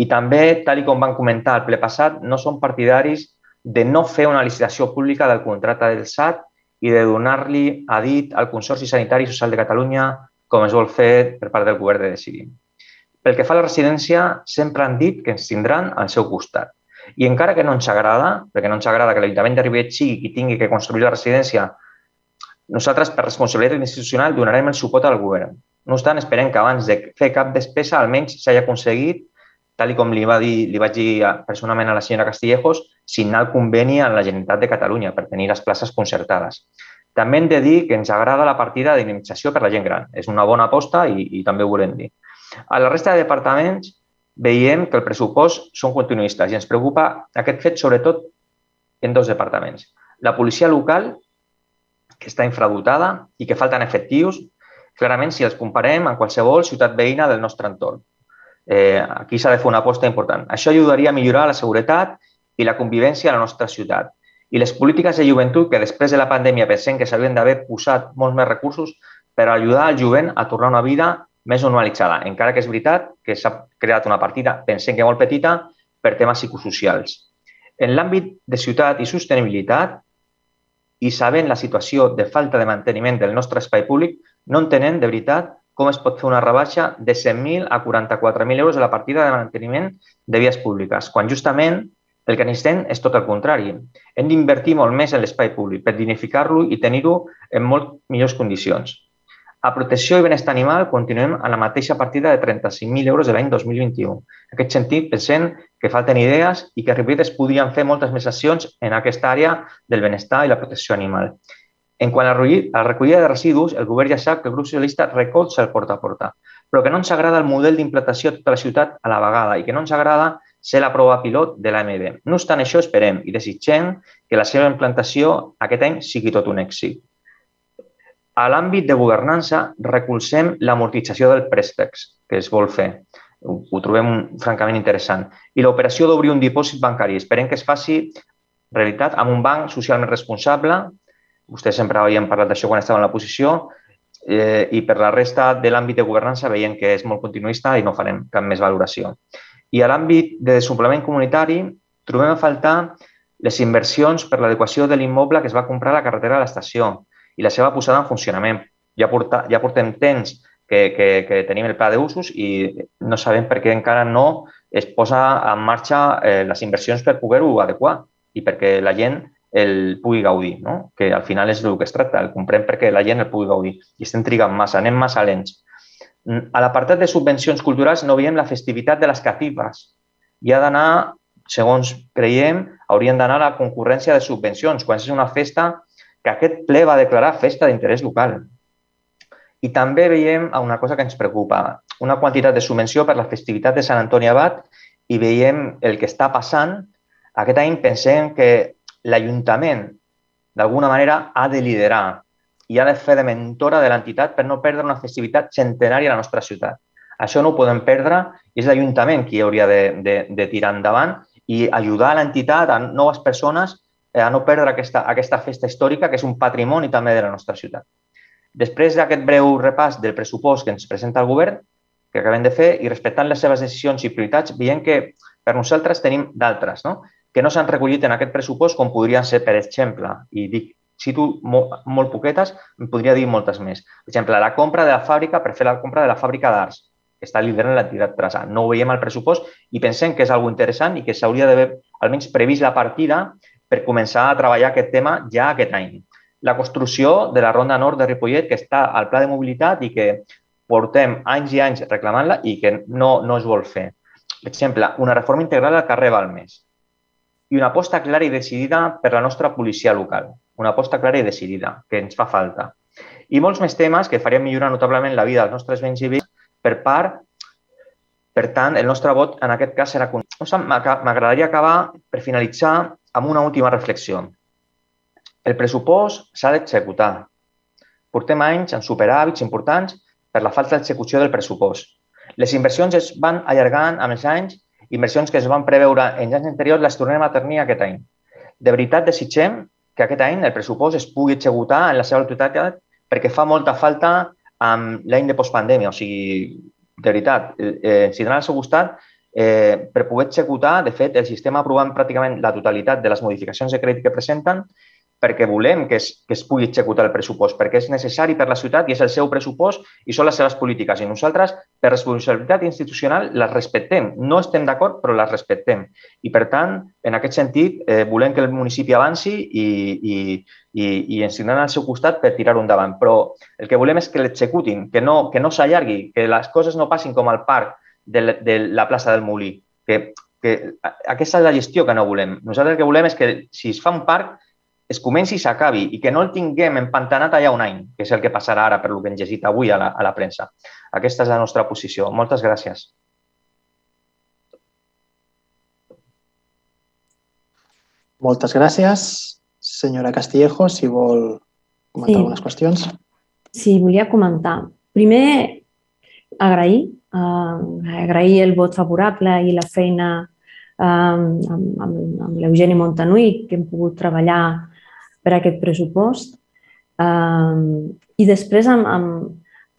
F: I també, tal com van comentar al ple passat, no són partidaris de no fer una licitació pública del contracte del SAT i de donar-li a dit al Consorci Sanitari i Social de Catalunya com es vol fer per part del govern de decidir. Pel que fa a la residència, sempre han dit que ens tindran al seu costat. I encara que no ens agrada, perquè no ens agrada que l'Ajuntament de Ribet sigui qui tingui que construir la residència, nosaltres, per responsabilitat institucional, donarem el suport al govern. No obstant, esperem que abans de fer cap despesa almenys s'hagi aconseguit, tal com li, va dir, li vaig dir personalment a la senyora Castillejos, signar el conveni amb la Generalitat de Catalunya per tenir les places concertades. També hem de dir que ens agrada la partida d'indemnització per la gent gran. És una bona aposta i, i també ho volem dir. A la resta de departaments veiem que el pressupost són continuistes i ens preocupa aquest fet sobretot en dos departaments. La policia local, que està infradotada i que falten efectius, clarament si els comparem amb qualsevol ciutat veïna del nostre entorn. Eh, aquí s'ha de fer una aposta important. Això ajudaria a millorar la seguretat i la convivència a la nostra ciutat. I les polítiques de joventut, que després de la pandèmia pensem que s'havien d'haver posat molts més recursos per ajudar al jovent a tornar a una vida més normalitzada, encara que és veritat que s'ha creat una partida, pensem que molt petita, per temes psicosocials. En l'àmbit de ciutat i sostenibilitat, i sabent la situació de falta de manteniment del nostre espai públic, no entenem de veritat com es pot fer una rebaixa de 100.000 a 44.000 euros a la partida de manteniment de vies públiques, quan justament el que necessitem és tot el contrari. Hem d'invertir molt més en l'espai públic per dignificar-lo i tenir-ho en molt millors condicions. A protecció i benestar animal continuem a la mateixa partida de 35.000 euros de l'any 2021. En aquest sentit, pensem que falten idees i que a Ripollet es podrien fer moltes més accions en aquesta àrea del benestar i la protecció animal. En quant a la recollida de residus, el govern ja sap que el grup socialista recolza el porta a porta, però que no ens agrada el model d'implantació a tota la ciutat a la vegada i que no ens agrada ser la prova pilot de l'AMB. No obstant això, esperem i desitgem que la seva implantació aquest any sigui tot un èxit. A l'àmbit de governança, recolzem l'amortització del préstecs que es vol fer. Ho, ho trobem francament interessant. I l'operació d'obrir un dipòsit bancari. Esperem que es faci realitat amb un banc socialment responsable. Vostès sempre havien parlat d'això quan estava en la posició eh, i per la resta de l'àmbit de governança veiem que és molt continuista i no farem cap més valoració. I a l'àmbit de suplement comunitari trobem a faltar les inversions per l'adequació de l'immoble que es va comprar a la carretera de l'estació, i la seva posada en funcionament. Ja, porta, ja portem temps que, que, que tenim el pla d'usos i no sabem per què encara no es posa en marxa eh, les inversions per poder-ho adequar i perquè la gent el pugui gaudir, no? que al final és el que es tracta, el comprem perquè la gent el pugui gaudir. I estem trigant massa, anem massa lents. A l'apartat de subvencions culturals no veiem la festivitat de les catifes. Hi ha d'anar, segons creiem, haurien d'anar a la concurrència de subvencions. Quan és una festa que aquest ple va declarar festa d'interès local. I també veiem una cosa que ens preocupa, una quantitat de subvenció per la festivitat de Sant Antoni Abat i veiem el que està passant. Aquest any pensem que l'Ajuntament, d'alguna manera, ha de liderar i ha de fer de mentora de l'entitat per no perdre una festivitat centenària a la nostra ciutat. Això no ho podem perdre i és l'Ajuntament qui hauria de, de, de tirar endavant i ajudar l'entitat, a noves persones, Eh, a no perdre aquesta, aquesta festa històrica, que és un patrimoni també de la nostra ciutat. Després d'aquest breu repàs del pressupost que ens presenta el govern, que acabem de fer, i respectant les seves decisions i prioritats, veiem que per nosaltres tenim d'altres, no? Que no s'han recollit en aquest pressupost com podrien ser, per exemple, i dic, cito molt, molt poquetes, em podria dir moltes més. Per exemple, la compra de la fàbrica per fer la compra de la fàbrica d'arts, que està liderant l'entitat Trasa. No ho veiem al pressupost i pensem que és algo interessant i que s'hauria d'haver almenys previst la partida per començar a treballar aquest tema ja aquest any. La construcció de la Ronda Nord de Ripollet, que està al pla de mobilitat i que portem anys i anys reclamant-la i que no, no es vol fer. Per exemple, una reforma integral al carrer Balmes i una aposta clara i decidida per la nostra policia local. Una aposta clara i decidida, que ens fa falta. I molts més temes que farien millorar notablement la vida dels nostres béns i béns per part per tant, el nostre vot en aquest cas serà... M'agradaria acabar, per finalitzar, amb una última reflexió. El pressupost s'ha d'executar. Portem anys amb superàvits importants per la falta d'execució del pressupost. Les inversions es van allargant amb els anys, inversions que es van preveure en anys anteriors les tornem a tenir aquest any. De veritat, desitgem que aquest any el pressupost es pugui executar en la seva totalitat perquè fa molta falta amb l'any de postpandèmia. O sigui, de veritat, eh, si donen al seu costat, Eh, per poder executar, de fet, el sistema aprovant pràcticament la totalitat de les modificacions de crèdit que presenten perquè volem que es, que es pugui executar el pressupost, perquè és necessari per la ciutat i és el seu pressupost i són les seves polítiques. I nosaltres, per responsabilitat institucional, les respectem. No estem d'acord, però les respectem. I, per tant, en aquest sentit, eh, volem que el municipi avanci i, i, i, i ens tindran al seu costat per tirar-ho endavant. Però el que volem és que l'executin, que no, que no s'allargui, que les coses no passin com al parc de, de la plaça del Molí, que, que aquesta és la gestió que no volem. Nosaltres el que volem és que si es fa un parc es comenci i s'acabi i que no el tinguem empantanat allà un any, que és el que passarà ara per el que hem llegit avui a la, a la premsa. Aquesta és la nostra posició. Moltes gràcies.
A: Moltes gràcies. Senyora Castillejo, si vol comentar sí. algunes qüestions.
B: Sí, volia comentar. Primer, agrair, uh, agrair el vot favorable i la feina uh, amb, amb, amb l'Eugeni Montanui, que hem pogut treballar per aquest pressupost. Um, I després, amb, amb,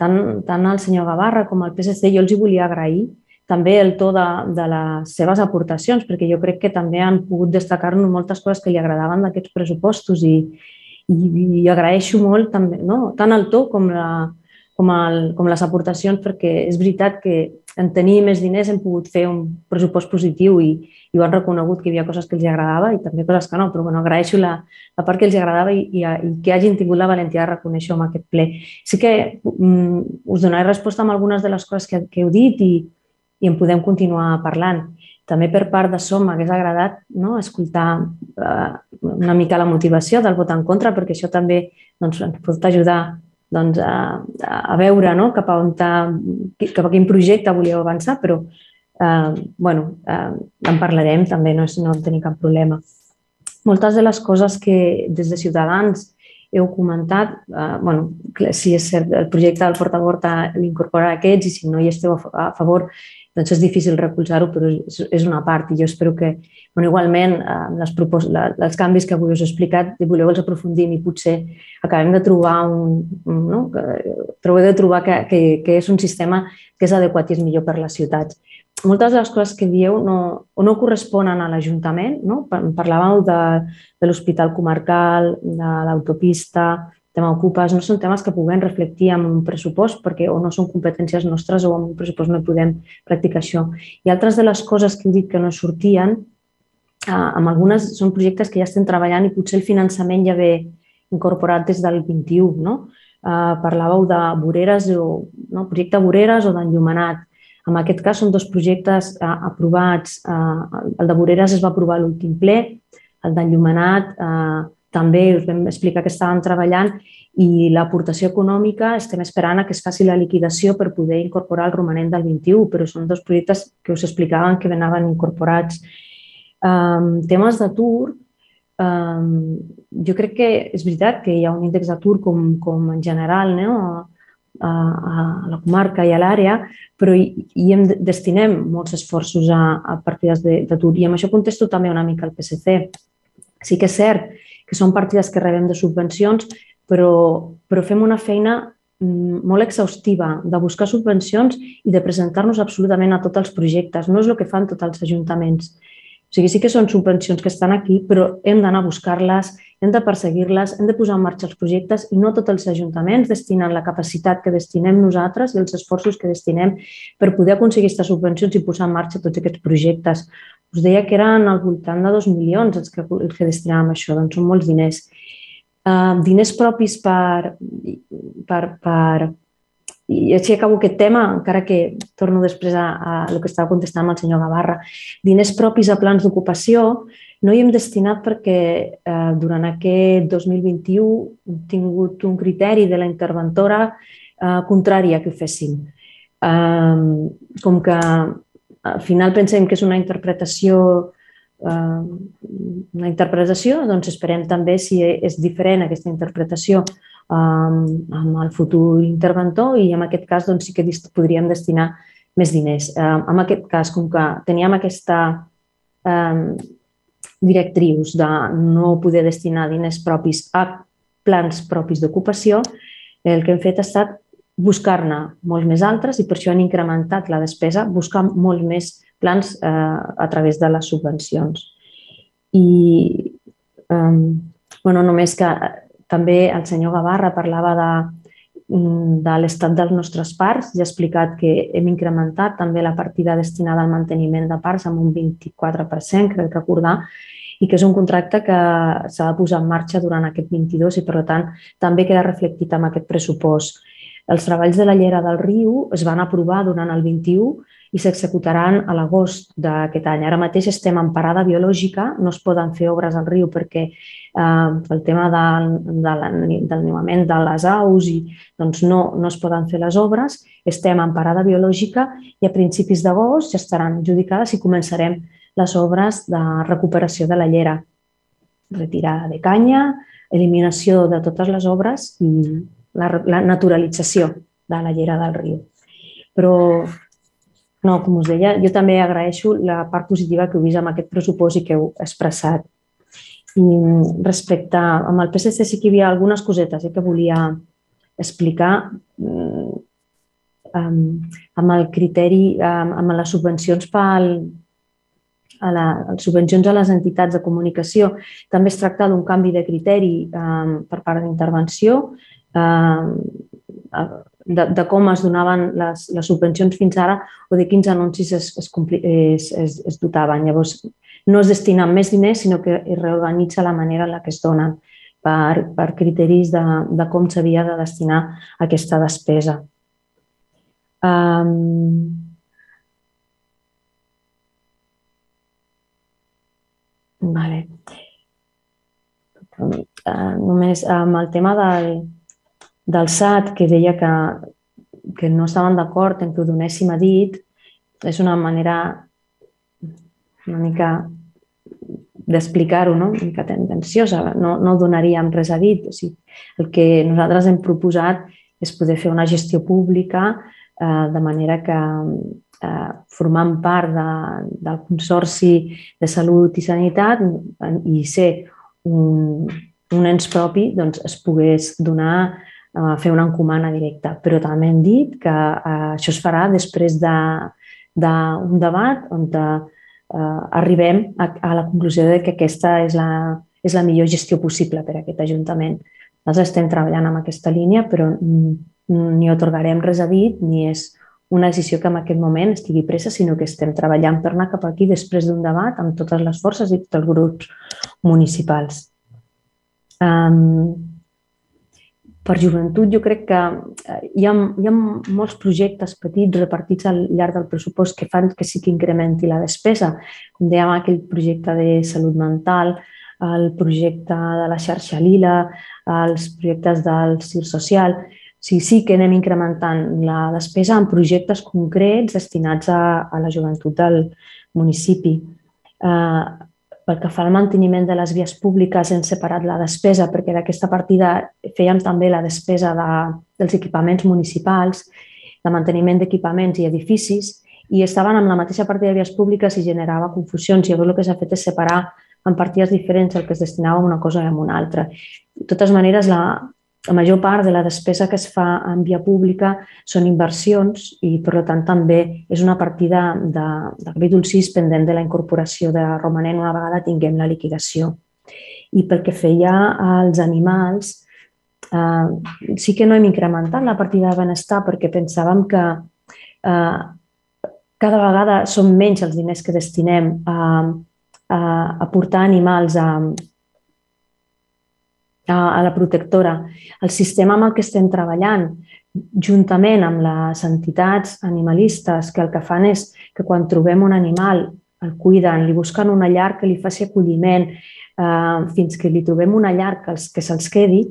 B: tant, tant el senyor Gavarra com el PSC, jo els hi volia agrair també el to de, de les seves aportacions, perquè jo crec que també han pogut destacar-nos moltes coses que li agradaven d'aquests pressupostos i, i, i agraeixo molt també, no? tant el to com, la, com, el, com les aportacions, perquè és veritat que en tenir més diners hem pogut fer un pressupost positiu i, i ho han reconegut que hi havia coses que els agradava i també coses que no, però bueno, agraeixo la, la part que els agradava i, i, i que hagin tingut la valentia de reconèixer en aquest ple. Sí que mm, us donaré resposta amb algunes de les coses que, que heu dit i, i en podem continuar parlant. També per part de SOM m'hagués agradat no, escoltar eh, una mica la motivació del vot en contra, perquè això també doncs, ens pot ajudar doncs, a, a veure no, cap, a on ta, cap a quin projecte volíeu avançar, però eh, bueno, eh, en parlarem també, no, és, no tenim cap problema. Moltes de les coses que des de Ciutadans heu comentat, eh, bueno, si és cert, el projecte del Porta a Porta l'incorpora aquests i si no hi esteu a favor, doncs és difícil recolzar-ho, però és, és una part i jo espero que, bueno, igualment, eh, les propos la, els canvis que avui us he explicat, si voleu els aprofundim i potser acabem de trobar un, no? que, de trobar que, que, que és un sistema que és adequat i és millor per les ciutats moltes de les coses que dieu no, no corresponen a l'Ajuntament. No? Parlàveu de, de l'Hospital Comarcal, de l'autopista, tema Ocupes, no són temes que puguem reflectir en un pressupost perquè o no són competències nostres o en un pressupost no podem practicar això. I altres de les coses que heu dit que no sortien, eh, amb algunes són projectes que ja estem treballant i potser el finançament ja ve incorporat des del 21. No? Eh, parlàveu de voreres o no? projecte voreres o d'enllumenat en aquest cas són dos projectes eh, aprovats. Eh, el de Voreres es va aprovar l'últim ple, el d'Enllumenat eh, també us vam explicar que estàvem treballant i l'aportació econòmica estem esperant a que es faci la liquidació per poder incorporar el romanent del 21, però són dos projectes que us explicaven que anaven incorporats. Um, temes d'atur, um, jo crec que és veritat que hi ha un índex d'atur com, com en general, no? a, la comarca i a l'àrea, però hi, hi hem, destinem molts esforços a, a partides d'atur. I amb això contesto també una mica al PSC. Sí que és cert que són partides que rebem de subvencions, però, però fem una feina mm, molt exhaustiva de buscar subvencions i de presentar-nos absolutament a tots els projectes. No és el que fan tots els ajuntaments. O sigui, sí que són subvencions que estan aquí, però hem d'anar a buscar-les, hem de perseguir-les, hem de posar en marxa els projectes i no tots els ajuntaments destinen la capacitat que destinem nosaltres i els esforços que destinem per poder aconseguir aquestes subvencions i posar en marxa tots aquests projectes. Us deia que eren al voltant de 2 milions els que, els que destinàvem això, doncs són molts diners. Uh, diners propis per, per, per, i així acabo aquest tema, encara que torno després a, a el que estava contestant amb el senyor Gavarra. Diners propis a plans d'ocupació no hi hem destinat perquè eh, durant aquest 2021 hem tingut un criteri de la interventora eh, contrària que ho fessin. Eh, com que al final pensem que és una interpretació eh, una interpretació, doncs esperem també si és diferent aquesta interpretació amb, amb el futur interventor i en aquest cas doncs, sí que podríem destinar més diners. Eh, en aquest cas, com que teníem aquesta eh, directrius de no poder destinar diners propis a plans propis d'ocupació, el que hem fet ha estat buscar-ne molts més altres i per això han incrementat la despesa, buscar molts més plans eh, a través de les subvencions. I eh, bueno, només que eh, també el senyor Gavarra parlava de, mm, de l'estat dels nostres parcs. Ja he explicat que hem incrementat també la partida destinada al manteniment de parcs amb un 24%, crec recordar, i que és un contracte que s'ha de posar en marxa durant aquest 22 i, per tant, també queda reflectit amb aquest pressupost. Els treballs de la llera del riu es van aprovar durant el 21 i s'executaran a l'agost d'aquest any. Ara mateix estem en parada biològica, no es poden fer obres al riu perquè eh, pel tema del, de del niuament de les aus i doncs no, no es poden fer les obres. Estem en parada biològica i a principis d'agost ja estaran adjudicades i començarem les obres de recuperació de la llera, retirada de canya, eliminació de totes les obres i la, la naturalització de la llera del riu. Però no, com us deia, jo també agraeixo la part positiva que heu vist amb aquest pressupost i que heu expressat. I respecte amb el PSC sí que hi havia algunes cosetes eh, que volia explicar um, amb el criteri, um, amb les subvencions pel, a la, les subvencions a les entitats de comunicació. També es tracta d'un canvi de criteri um, per part d'intervenció. Um, de, de com es donaven les, les subvencions fins ara o de quins anuncis es, es, es, es, es dotaven. Llavors, no es destinen més diners, sinó que es reorganitza la manera en la que es donen per, per criteris de, de com s'havia de destinar aquesta despesa. Um, vale. Uh, només amb el tema del, del SAT que deia que, que no estaven d'acord en que ho donéssim a dit, és una manera una mica d'explicar-ho, no? una mica tendenciosa. No, no donaríem res a dit. O sigui, el que nosaltres hem proposat és poder fer una gestió pública eh, de manera que eh, formant part de, del Consorci de Salut i Sanitat i ser un, un ens propi, doncs es pogués donar a fer una encomana directa. Però també hem dit que eh, això es farà després d'un de, de debat on eh, arribem a, a la conclusió de que aquesta és la, és la millor gestió possible per a aquest Ajuntament. Nosaltres estem treballant amb aquesta línia, però ni otorgarem res a dit ni és una decisió que en aquest moment estigui presa, sinó que estem treballant per anar cap aquí després d'un debat amb totes les forces i tots els grups municipals. Um, per joventut jo crec que eh, hi ha, hi ha molts projectes petits repartits al llarg del pressupost que fan que sí que incrementi la despesa. Com dèiem, aquell projecte de salut mental, el projecte de la xarxa Lila, els projectes del CIR social. Sigui, sí que anem incrementant la despesa en projectes concrets destinats a, a la joventut del municipi. Eh, pel que fa al manteniment de les vies públiques hem separat la despesa perquè d'aquesta partida fèiem també la despesa de, dels equipaments municipals, de manteniment d'equipaments i edificis i estaven amb la mateixa partida de vies públiques i generava confusions. Llavors el que s'ha fet és separar en partides diferents el que es destinava a una cosa i a una altra. De totes maneres, la, la major part de la despesa que es fa en via pública són inversions i, per tant, també és una partida de, de capítol 6 pendent de la incorporació de romanent una vegada tinguem la liquidació. I pel que feia als animals, eh, sí que no hem incrementat la partida de benestar perquè pensàvem que eh, cada vegada són menys els diners que destinem a, a, a portar animals a, a la protectora. El sistema amb el que estem treballant, juntament amb les entitats animalistes, que el que fan és que quan trobem un animal el cuiden, li busquen una llar que li faci acolliment, eh, fins que li trobem una llar que, els, que se'ls quedi,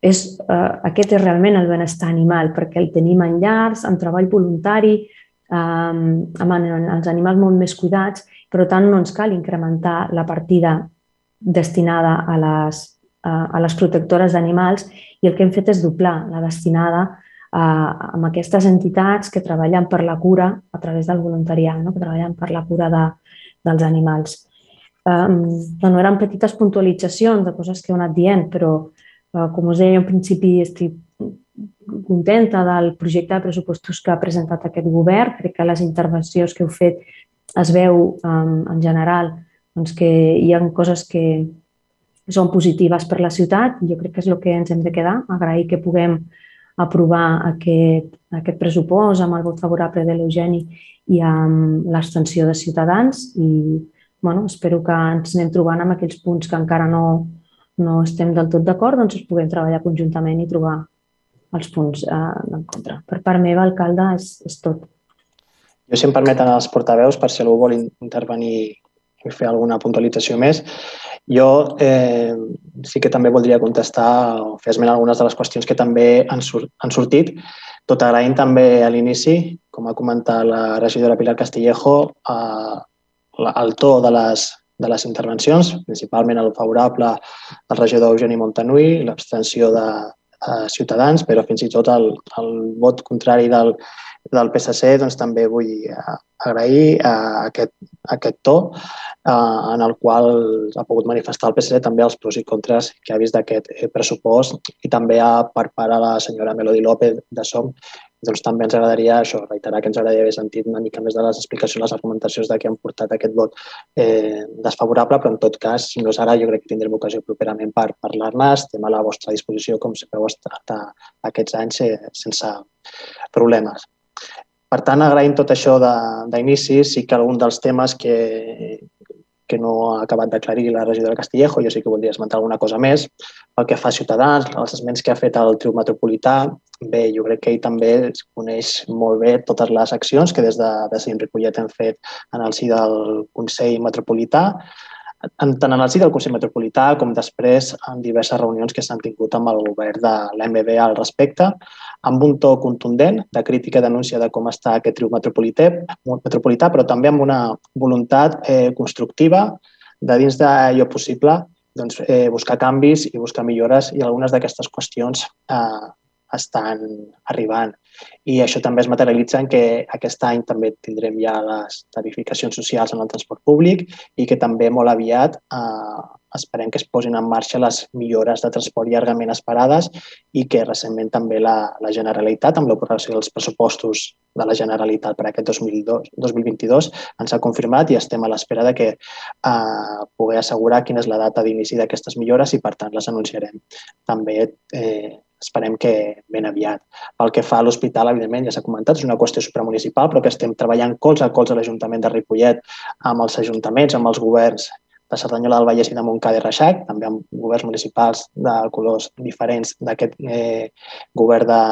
B: és, eh, aquest és realment el benestar animal, perquè el tenim en llars, en treball voluntari, eh, amb els animals molt més cuidats, però tant no ens cal incrementar la partida destinada a les a les protectores d'animals i el que hem fet és doblar la destinada a, amb aquestes entitats que treballen per la cura a través del voluntariat, no? que treballen per la cura de, dels animals. Um, bueno, eren petites puntualitzacions de coses que heu anat dient, però uh, com us deia, en principi estic contenta del projecte de pressupostos que ha presentat aquest govern. Crec que les intervencions que heu fet es veu um, en general doncs, que hi ha coses que, són positives per la ciutat. Jo crec que és el que ens hem de quedar. Agrair que puguem aprovar aquest, aquest pressupost amb el vot favorable de l'Eugeni i amb l'extensió de Ciutadans i bueno, espero que ens anem trobant amb aquells punts que encara no, no estem del tot d'acord, doncs els puguem treballar conjuntament i trobar els punts eh, en contra. Per part meva, alcalde, és, és tot.
A: Jo, si em permeten els portaveus, per si algú vol intervenir i fer alguna puntualització més, jo eh, sí que també voldria contestar o fer esment algunes de les qüestions que també han, sur han sortit, tot agraint també a l'inici, com ha comentat la regidora Pilar Castillejo, eh, el to de les, de les intervencions, principalment el favorable del regidor Eugeni Montanui, l'abstenció de, de Ciutadans, però fins i tot el, el vot contrari del, del PSC doncs, també vull eh, agrair uh, aquest, aquest to uh, en el qual ha pogut manifestar el PSC també els pros i contres que ha vist d'aquest pressupost i també a, per part de la senyora Melody López de SOM doncs també ens agradaria això, reiterar que ens agradaria haver sentit una mica més de les explicacions, les argumentacions de què han portat aquest vot eh, desfavorable, però en tot cas, si no és ara, jo crec que tindrem ocasió properament per parlar-ne. Estem a la vostra disposició, com sempre heu estat aquests anys, eh, sense problemes. Per tant, agraïm tot això d'inici, sí que algun dels temes que, que no ha acabat d'aclarir la regidora Castillejo, jo sí que voldria esmentar alguna cosa més. Pel que fa a Ciutadans, els esments que ha fet el Triu Metropolità, bé, jo crec que ell també coneix molt bé totes les accions que des de, de Sant Ripollet hem fet en el si del Consell Metropolità tant en el si del Consell Metropolità com després en diverses reunions que s'han tingut amb el govern de l'MB al respecte, amb un to contundent de crítica i denúncia de com està aquest triu metropolità, metropolità però també amb una voluntat eh, constructiva de dins d'allò possible doncs, eh, buscar canvis i buscar millores i algunes d'aquestes qüestions eh, estan arribant. I això també es materialitza en que aquest any també tindrem ja les tarificacions socials en el transport públic i que també molt aviat eh, esperem que es posin en marxa les millores de transport llargament esperades i que recentment també la, la Generalitat, amb l'aprovació dels pressupostos de la Generalitat per aquest 2002, 2022, ens ha confirmat i estem a l'espera de que eh, pugui assegurar quina és la data d'inici d'aquestes millores i, per tant, les anunciarem. També eh, esperem que ben aviat. Pel que fa a l'hospital, evidentment, ja s'ha comentat, és una qüestió supramunicipal, però que estem treballant colze a colze a l'Ajuntament de Ripollet, amb els ajuntaments, amb els governs de Cerdanyola del Vallès i de Montcada i Reixac, també amb governs municipals de colors diferents d'aquest eh, govern de,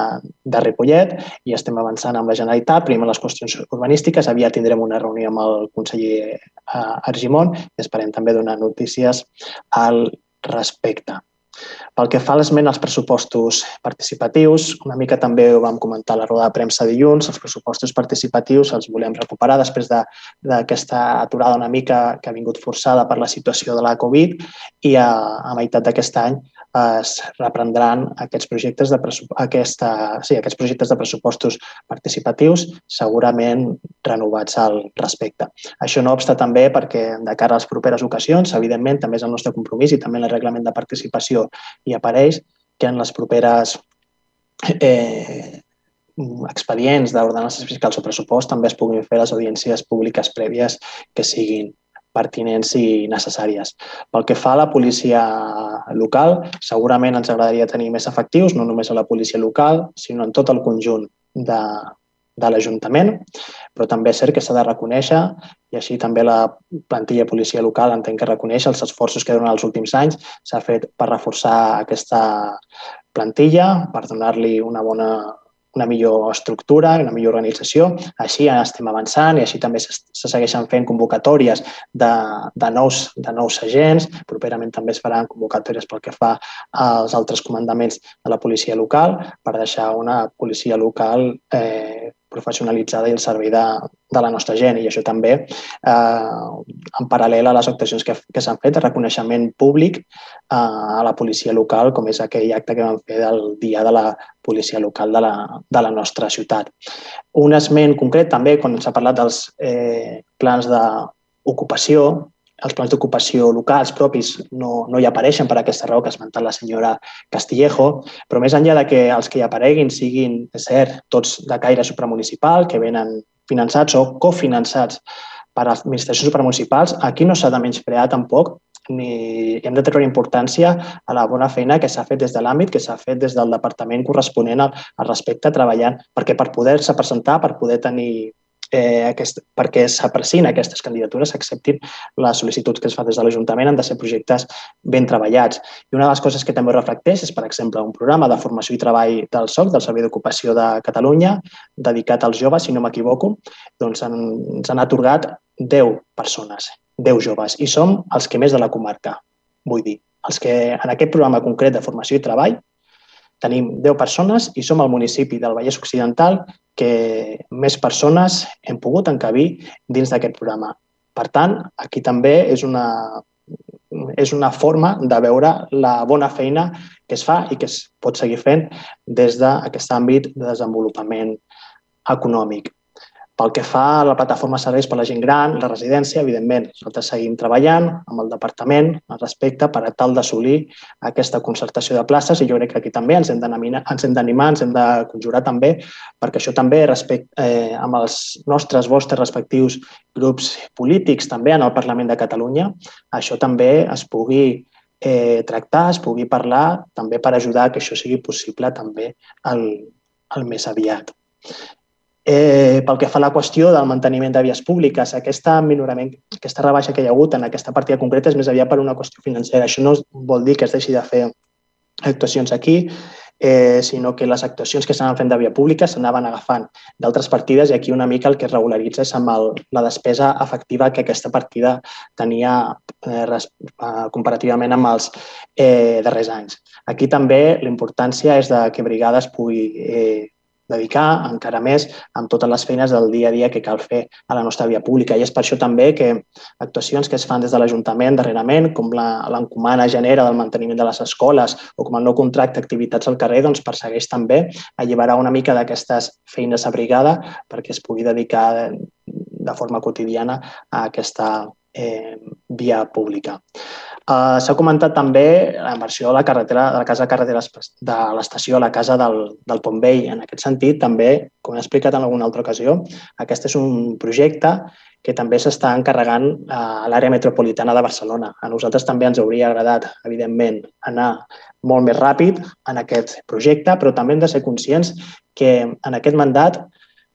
A: de Ripollet i estem avançant amb la Generalitat, primer les qüestions urbanístiques, aviat tindrem una reunió amb el conseller eh, Argimon i esperem també donar notícies al respecte. Pel que fa a l'esment als pressupostos participatius, una mica també ho vam comentar a la roda de premsa dilluns, els pressupostos participatius els volem recuperar després d'aquesta de, aturada una mica que ha vingut forçada per la situació de la Covid i a, a meitat d'aquest any es reprendran aquests projectes de, aquesta, sí, aquests projectes de pressupostos participatius segurament renovats al respecte. Això no obsta també perquè de cara a les properes ocasions, evidentment, també és el nostre compromís i també el reglament de participació hi apareix que en les properes eh, expedients d'ordenances fiscals o pressupost també es puguin fer les audiències públiques prèvies que siguin pertinents i necessàries. Pel que fa a la policia local, segurament ens agradaria tenir més efectius, no només a la policia local, sinó en tot el conjunt de, de l'Ajuntament, però també és cert que s'ha de reconèixer i així també la plantilla policia local entenc que reconeix els esforços que durant els últims anys s'ha fet per reforçar aquesta plantilla, per donar-li una bona una millor estructura, una millor organització. Així estem avançant i així també se segueixen fent convocatòries de, de, nous, de nous agents. Properament també es faran convocatòries pel que fa als altres comandaments de la policia local per deixar una policia local eh, professionalitzada i el servei de, de la nostra gent. I això també, eh, en paral·lel a les actuacions que, que s'han fet, de reconeixement públic eh, a la policia local, com és aquell acte que vam fer del dia de la policia local de la, de la nostra ciutat. Un esment concret també, quan s'ha parlat dels eh, plans d'ocupació, els plans d'ocupació locals propis no, no hi apareixen per aquesta raó que ha esmentat la senyora Castillejo, però més enllà de que els que hi apareguin siguin, és cert, tots de caire supramunicipal, que venen finançats o cofinançats per administracions supramunicipals, aquí no s'ha de menysprear tampoc ni hem de treure importància a la bona feina que s'ha fet des de l'àmbit, que s'ha fet des del departament corresponent al, al respecte treballant, perquè per poder-se presentar, per poder tenir eh, aquest, perquè s'aprecin aquestes candidatures, s'acceptin les sol·licituds que es fa des de l'Ajuntament, han de ser projectes ben treballats. I una de les coses que també reflecteix és, per exemple, un programa de formació i treball del SOC, del Servei d'Ocupació de Catalunya, dedicat als joves, si no m'equivoco, doncs ens han atorgat 10 persones, 10 joves, i som els que més de la comarca, vull dir, els que en aquest programa concret de formació i treball tenim 10 persones i som el municipi del Vallès Occidental que més persones hem pogut encabir dins d'aquest programa. Per tant, aquí també és una, és una forma de veure la bona feina que es fa i que es pot seguir fent des d'aquest àmbit de desenvolupament econòmic. Pel que fa a la plataforma serveis per a la gent gran, la residència, evidentment, nosaltres seguim treballant amb el departament al respecte per a tal d'assolir aquesta concertació de places i jo crec que aquí també ens hem d'animar, ens hem de conjurar també perquè això també respecte, eh, amb els nostres, vostres respectius grups polítics també en el Parlament de Catalunya, això també es pugui eh, tractar, es pugui parlar també per ajudar que això sigui possible també el, el més aviat. Eh, pel que fa a la qüestió del manteniment de vies públiques, aquesta minorament, aquesta rebaixa que hi ha hagut en aquesta partida concreta és més aviat per una qüestió financera. Això no vol dir que es deixi de fer actuacions aquí, eh, sinó que les actuacions que s'anaven fent de via pública s'anaven agafant d'altres partides i aquí una mica el que es regularitza és amb el, la despesa efectiva que aquesta partida tenia eh, res, eh, comparativament amb els eh, darrers anys. Aquí també la importància és de que Brigades pugui eh, dedicar encara més amb totes les feines del dia a dia que cal fer a la nostra via pública. I és per això també que actuacions que es fan des de l'Ajuntament darrerament, com l'encomana genera del manteniment de les escoles o com el nou contracte d'activitats al carrer, doncs persegueix també alliberar una mica d'aquestes feines a brigada perquè es pugui dedicar de forma quotidiana a aquesta eh, via pública. Uh, S'ha comentat també la inversió de la carretera, de la casa de carreteres de l'estació a la casa del, del Pont Vell. En aquest sentit, també, com he explicat en alguna altra ocasió, aquest és un projecte que també s'està encarregant a l'àrea metropolitana de Barcelona. A nosaltres també ens hauria agradat, evidentment, anar molt més ràpid en aquest projecte, però també hem de ser conscients que en aquest mandat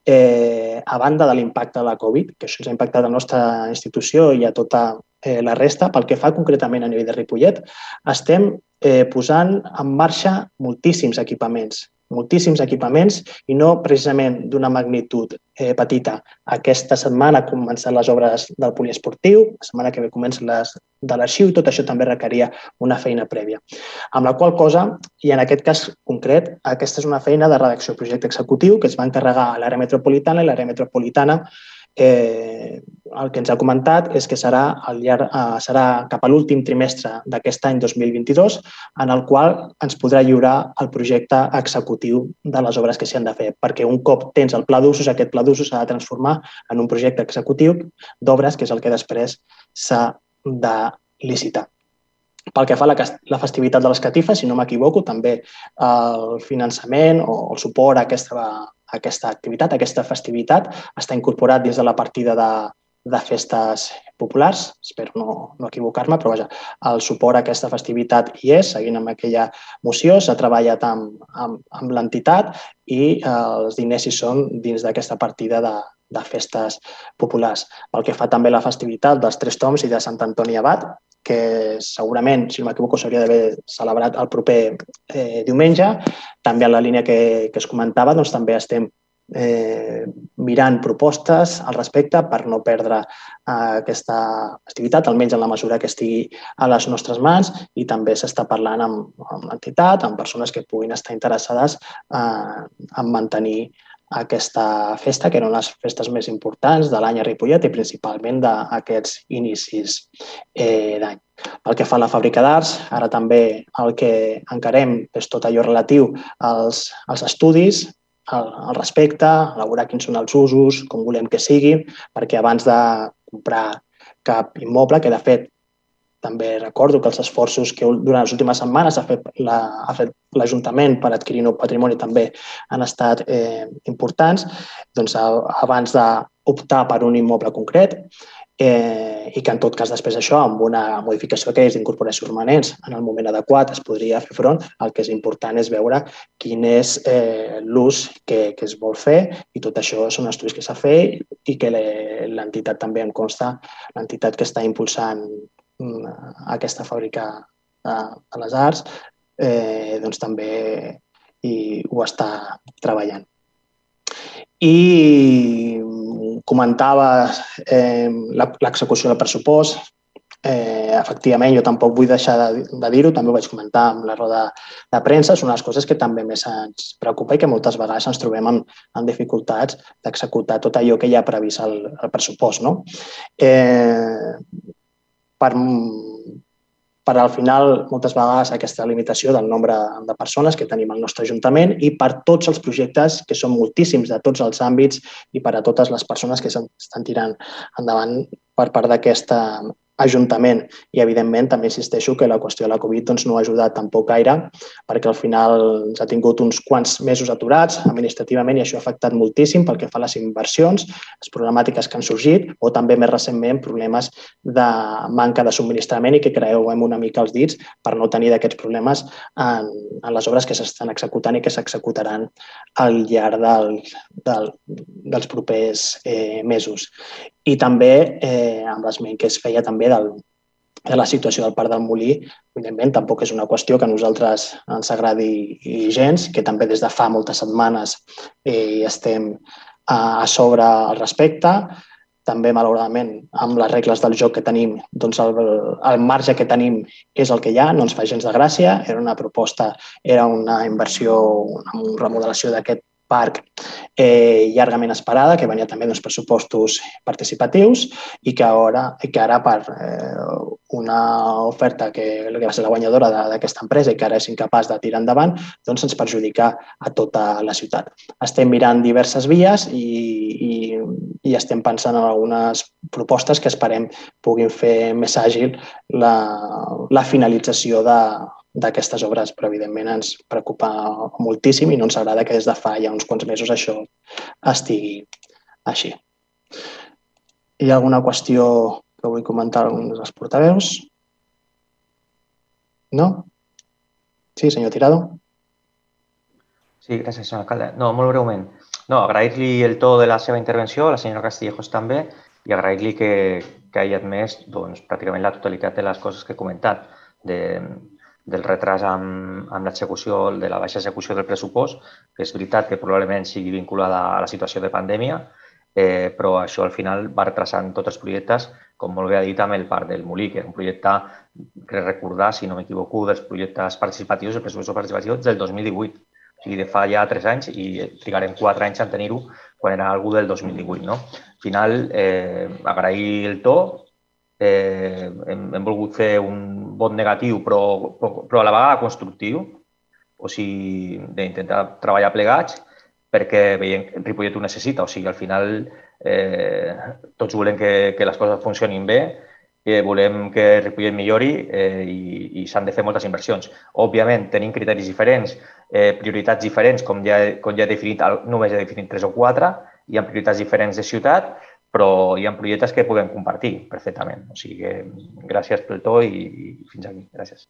A: eh, a banda de l'impacte de la Covid, que això ens ha impactat a la nostra institució i a tota eh, la resta, pel que fa concretament a nivell de Ripollet, estem eh, posant en marxa moltíssims equipaments moltíssims equipaments i no precisament d'una magnitud eh, petita. Aquesta setmana comencen les obres del poliesportiu, la setmana que ve comencen les de l'arxiu i tot això també requeria una feina prèvia. Amb la qual cosa, i en aquest cas concret, aquesta és una feina de redacció projecte executiu que es va encarregar a l'àrea metropolitana i l'àrea metropolitana eh, el que ens ha comentat és que serà, al llarg, eh, serà cap a l'últim trimestre d'aquest any 2022 en el qual ens podrà lliurar el projecte executiu de les obres que s'hi han de fer, perquè un cop tens el pla d'usos, aquest pla d'usos s'ha de transformar en un projecte executiu d'obres, que és el que després s'ha de licitar. Pel que fa a la, la festivitat de les catifes, si no m'equivoco, també el finançament o el suport a aquesta aquesta activitat, aquesta festivitat, està incorporat dins de la partida de, de festes populars, espero no, no equivocar-me, però vaja, el suport a aquesta festivitat hi és, seguint amb aquella moció, s'ha treballat amb, amb, amb l'entitat i eh, els diners hi són dins d'aquesta partida de, de festes populars. Pel que fa també la festivitat dels Tres Toms i de Sant Antoni Abat, que segurament, si no m'equivoco, s'hauria d'haver celebrat el proper eh, diumenge. També en la línia que, que es comentava, doncs, també estem eh, mirant propostes al respecte per no perdre eh, aquesta activitat, almenys en la mesura que estigui a les nostres mans i també s'està parlant amb, amb l'entitat, amb persones que puguin estar interessades eh, en mantenir aquesta festa, que eren les festes més importants de l'any a Ripollet i principalment d'aquests inicis eh, d'any. Pel que fa a la fàbrica d'arts, ara també el que encarem és tot allò relatiu als, als estudis, al, al respecte, elaborar quins són els usos, com volem que sigui, perquè abans de comprar cap immoble, que de fet també recordo que els esforços que durant les últimes setmanes ha fet l'Ajuntament la, per adquirir nou patrimoni també han estat eh, importants. Doncs, abans d'optar per un immoble concret, eh, i que en tot cas després d'això, amb una modificació que és d'incorporacions permanents en el moment adequat es podria fer front, el que és important és veure quin és eh, l'ús que, que es vol fer i tot això són estudis que s'ha fet i que l'entitat també em consta, l'entitat que està impulsant aquesta fàbrica de, de les arts, eh, doncs també i ho està treballant. I comentava eh, l'execució del pressupost. Eh, efectivament, jo tampoc vull deixar de, de dir-ho, també ho vaig comentar amb la roda de premsa, són les coses que també més ens preocupa i que moltes vegades ens trobem amb, amb dificultats d'executar tot allò que hi ha previst al pressupost. No? Eh, per, per al final, moltes vegades, aquesta limitació del nombre de persones que tenim al nostre Ajuntament i per tots els projectes, que són moltíssims de tots els àmbits i per a totes les persones que s'estan tirant endavant per part d'aquesta Ajuntament. I, evidentment, també insisteixo que la qüestió de la Covid doncs, no ha ajudat tampoc gaire, perquè al final ens ha tingut uns quants mesos aturats administrativament i això ha afectat moltíssim pel que fa a les inversions, les problemàtiques que han sorgit o també més recentment problemes de manca de subministrament i que creuem una mica els dits per no tenir d'aquests problemes en, en les obres que s'estan executant i que s'executaran al llarg del, del, dels propers eh, mesos. I també eh, amb l'esment que es feia també del, de la situació del Parc del Molí, evidentment, tampoc és una qüestió que a nosaltres ens agradi gens, que també des de fa moltes setmanes eh, estem a, a sobre al respecte. També, malauradament, amb les regles del joc que tenim, doncs el, el marge que tenim és el que hi ha, no ens fa gens de gràcia. Era una proposta, era una inversió, una remodelació d'aquest parc eh, llargament esperada, que venia també d'uns pressupostos participatius i que ara, que ara per eh, una oferta que, que va ser la guanyadora d'aquesta empresa i que ara és incapaç de tirar endavant, doncs ens perjudica a tota la ciutat. Estem mirant diverses vies i, i, i estem pensant en algunes propostes que esperem puguin fer més àgil la, la finalització de, d'aquestes obres, però evidentment ens preocupa moltíssim i no ens agrada que des de fa ja uns quants mesos això estigui així. Hi ha alguna qüestió que vull comentar alguns dels portaveus? No? Sí, senyor Tirado?
F: Sí, gràcies, senyor alcalde. No, molt breument. No, agrair-li el to de la seva intervenció, a la senyora Castillejos també, i agrair-li que, que hagi admès doncs, pràcticament la totalitat de les coses que he comentat, de, del retras amb, amb l'execució, de la baixa execució del pressupost, que és veritat que probablement sigui vinculada a la situació de pandèmia, eh, però això al final va retrasant tots els projectes, com molt bé ha dit amb el Parc del Molí, que era un projecte, crec recordar, si no m'equivoco, dels projectes participatius, el pressupost participatiu del 2018, o sigui, de fa ja tres anys i trigarem quatre anys en tenir-ho quan era algú del 2018. No? Al final, eh, agrair el to, eh, hem, hem volgut fer un vot negatiu però, però, però a la vegada constructiu, o sigui, d'intentar treballar plegats perquè veiem que Ripollet ho necessita. O sigui, al final eh, tots volem que, que les coses funcionin bé, que volem que Ripollet millori eh, i, i s'han de fer moltes inversions. Òbviament, tenim criteris diferents, eh, prioritats diferents, com ja, com ja he definit, només he definit tres o quatre, hi ha prioritats diferents de ciutat, però hi ha projectes que podem compartir perfectament. O sigui que gràcies pel to i, i fins aquí. Gràcies.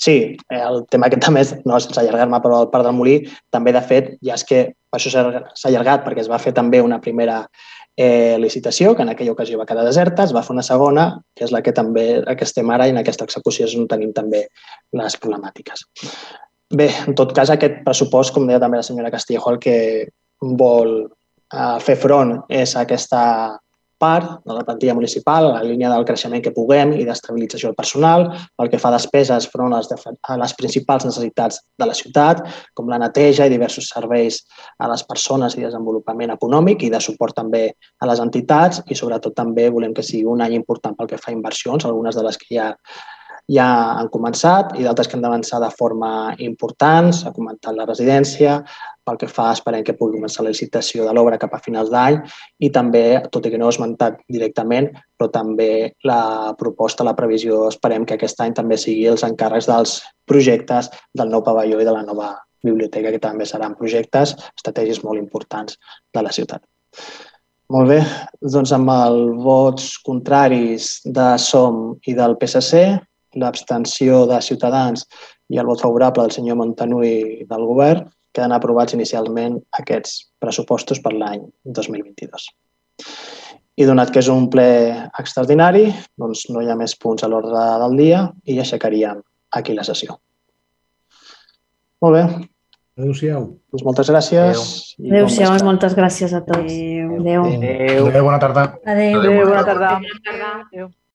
A: Sí, el tema aquest també és, no sense allargar-me, però el Parc del Molí també, de fet, ja és que això s'ha allargat perquè es va fer també una primera eh, licitació, que en aquella ocasió va quedar deserta, es va fer una segona, que és la que també la que estem ara i en aquesta execució és on tenim també les problemàtiques. Bé, en tot cas, aquest pressupost, com deia també la senyora Castillejo, el que vol a fer front és aquesta part de la plantilla municipal, la línia del creixement que puguem i d'estabilització del personal, pel que fa a despeses front a les, a les principals necessitats de la ciutat, com la neteja i diversos serveis a les persones i desenvolupament econòmic i de suport també a les entitats i sobretot també volem que sigui un any important pel que fa a inversions, algunes de les que ja ja han començat i d'altres que han d'avançar de forma important. S'ha comentat la residència, pel que fa, esperem que pugui començar la licitació de l'obra cap a finals d'any i també, tot i que no ho esmentat directament, però també la proposta, la previsió, esperem que aquest any també sigui els encàrrecs dels projectes del nou pavelló i de la nova biblioteca, que també seran projectes, estratègies molt importants de la ciutat. Molt bé, doncs amb els vots contraris de SOM i del PSC, l'abstenció de Ciutadans i el vot favorable del senyor Montanui del govern, queden aprovats inicialment aquests pressupostos per l'any 2022. I donat que és un ple extraordinari, doncs no hi ha més punts a l'ordre del dia i aixecaríem aquí la sessió. Molt bé.
E: Adéu-siau.
A: Doncs moltes gràcies.
F: Adéu.
A: i bon
B: Adéu-siau,
A: vespre.
B: moltes gràcies a tots.
G: Adéu.
B: Adéu.
F: Adéu.
E: Adéu, bona tarda.
D: Adéu.
G: Adéu, bona tarda. Adéu.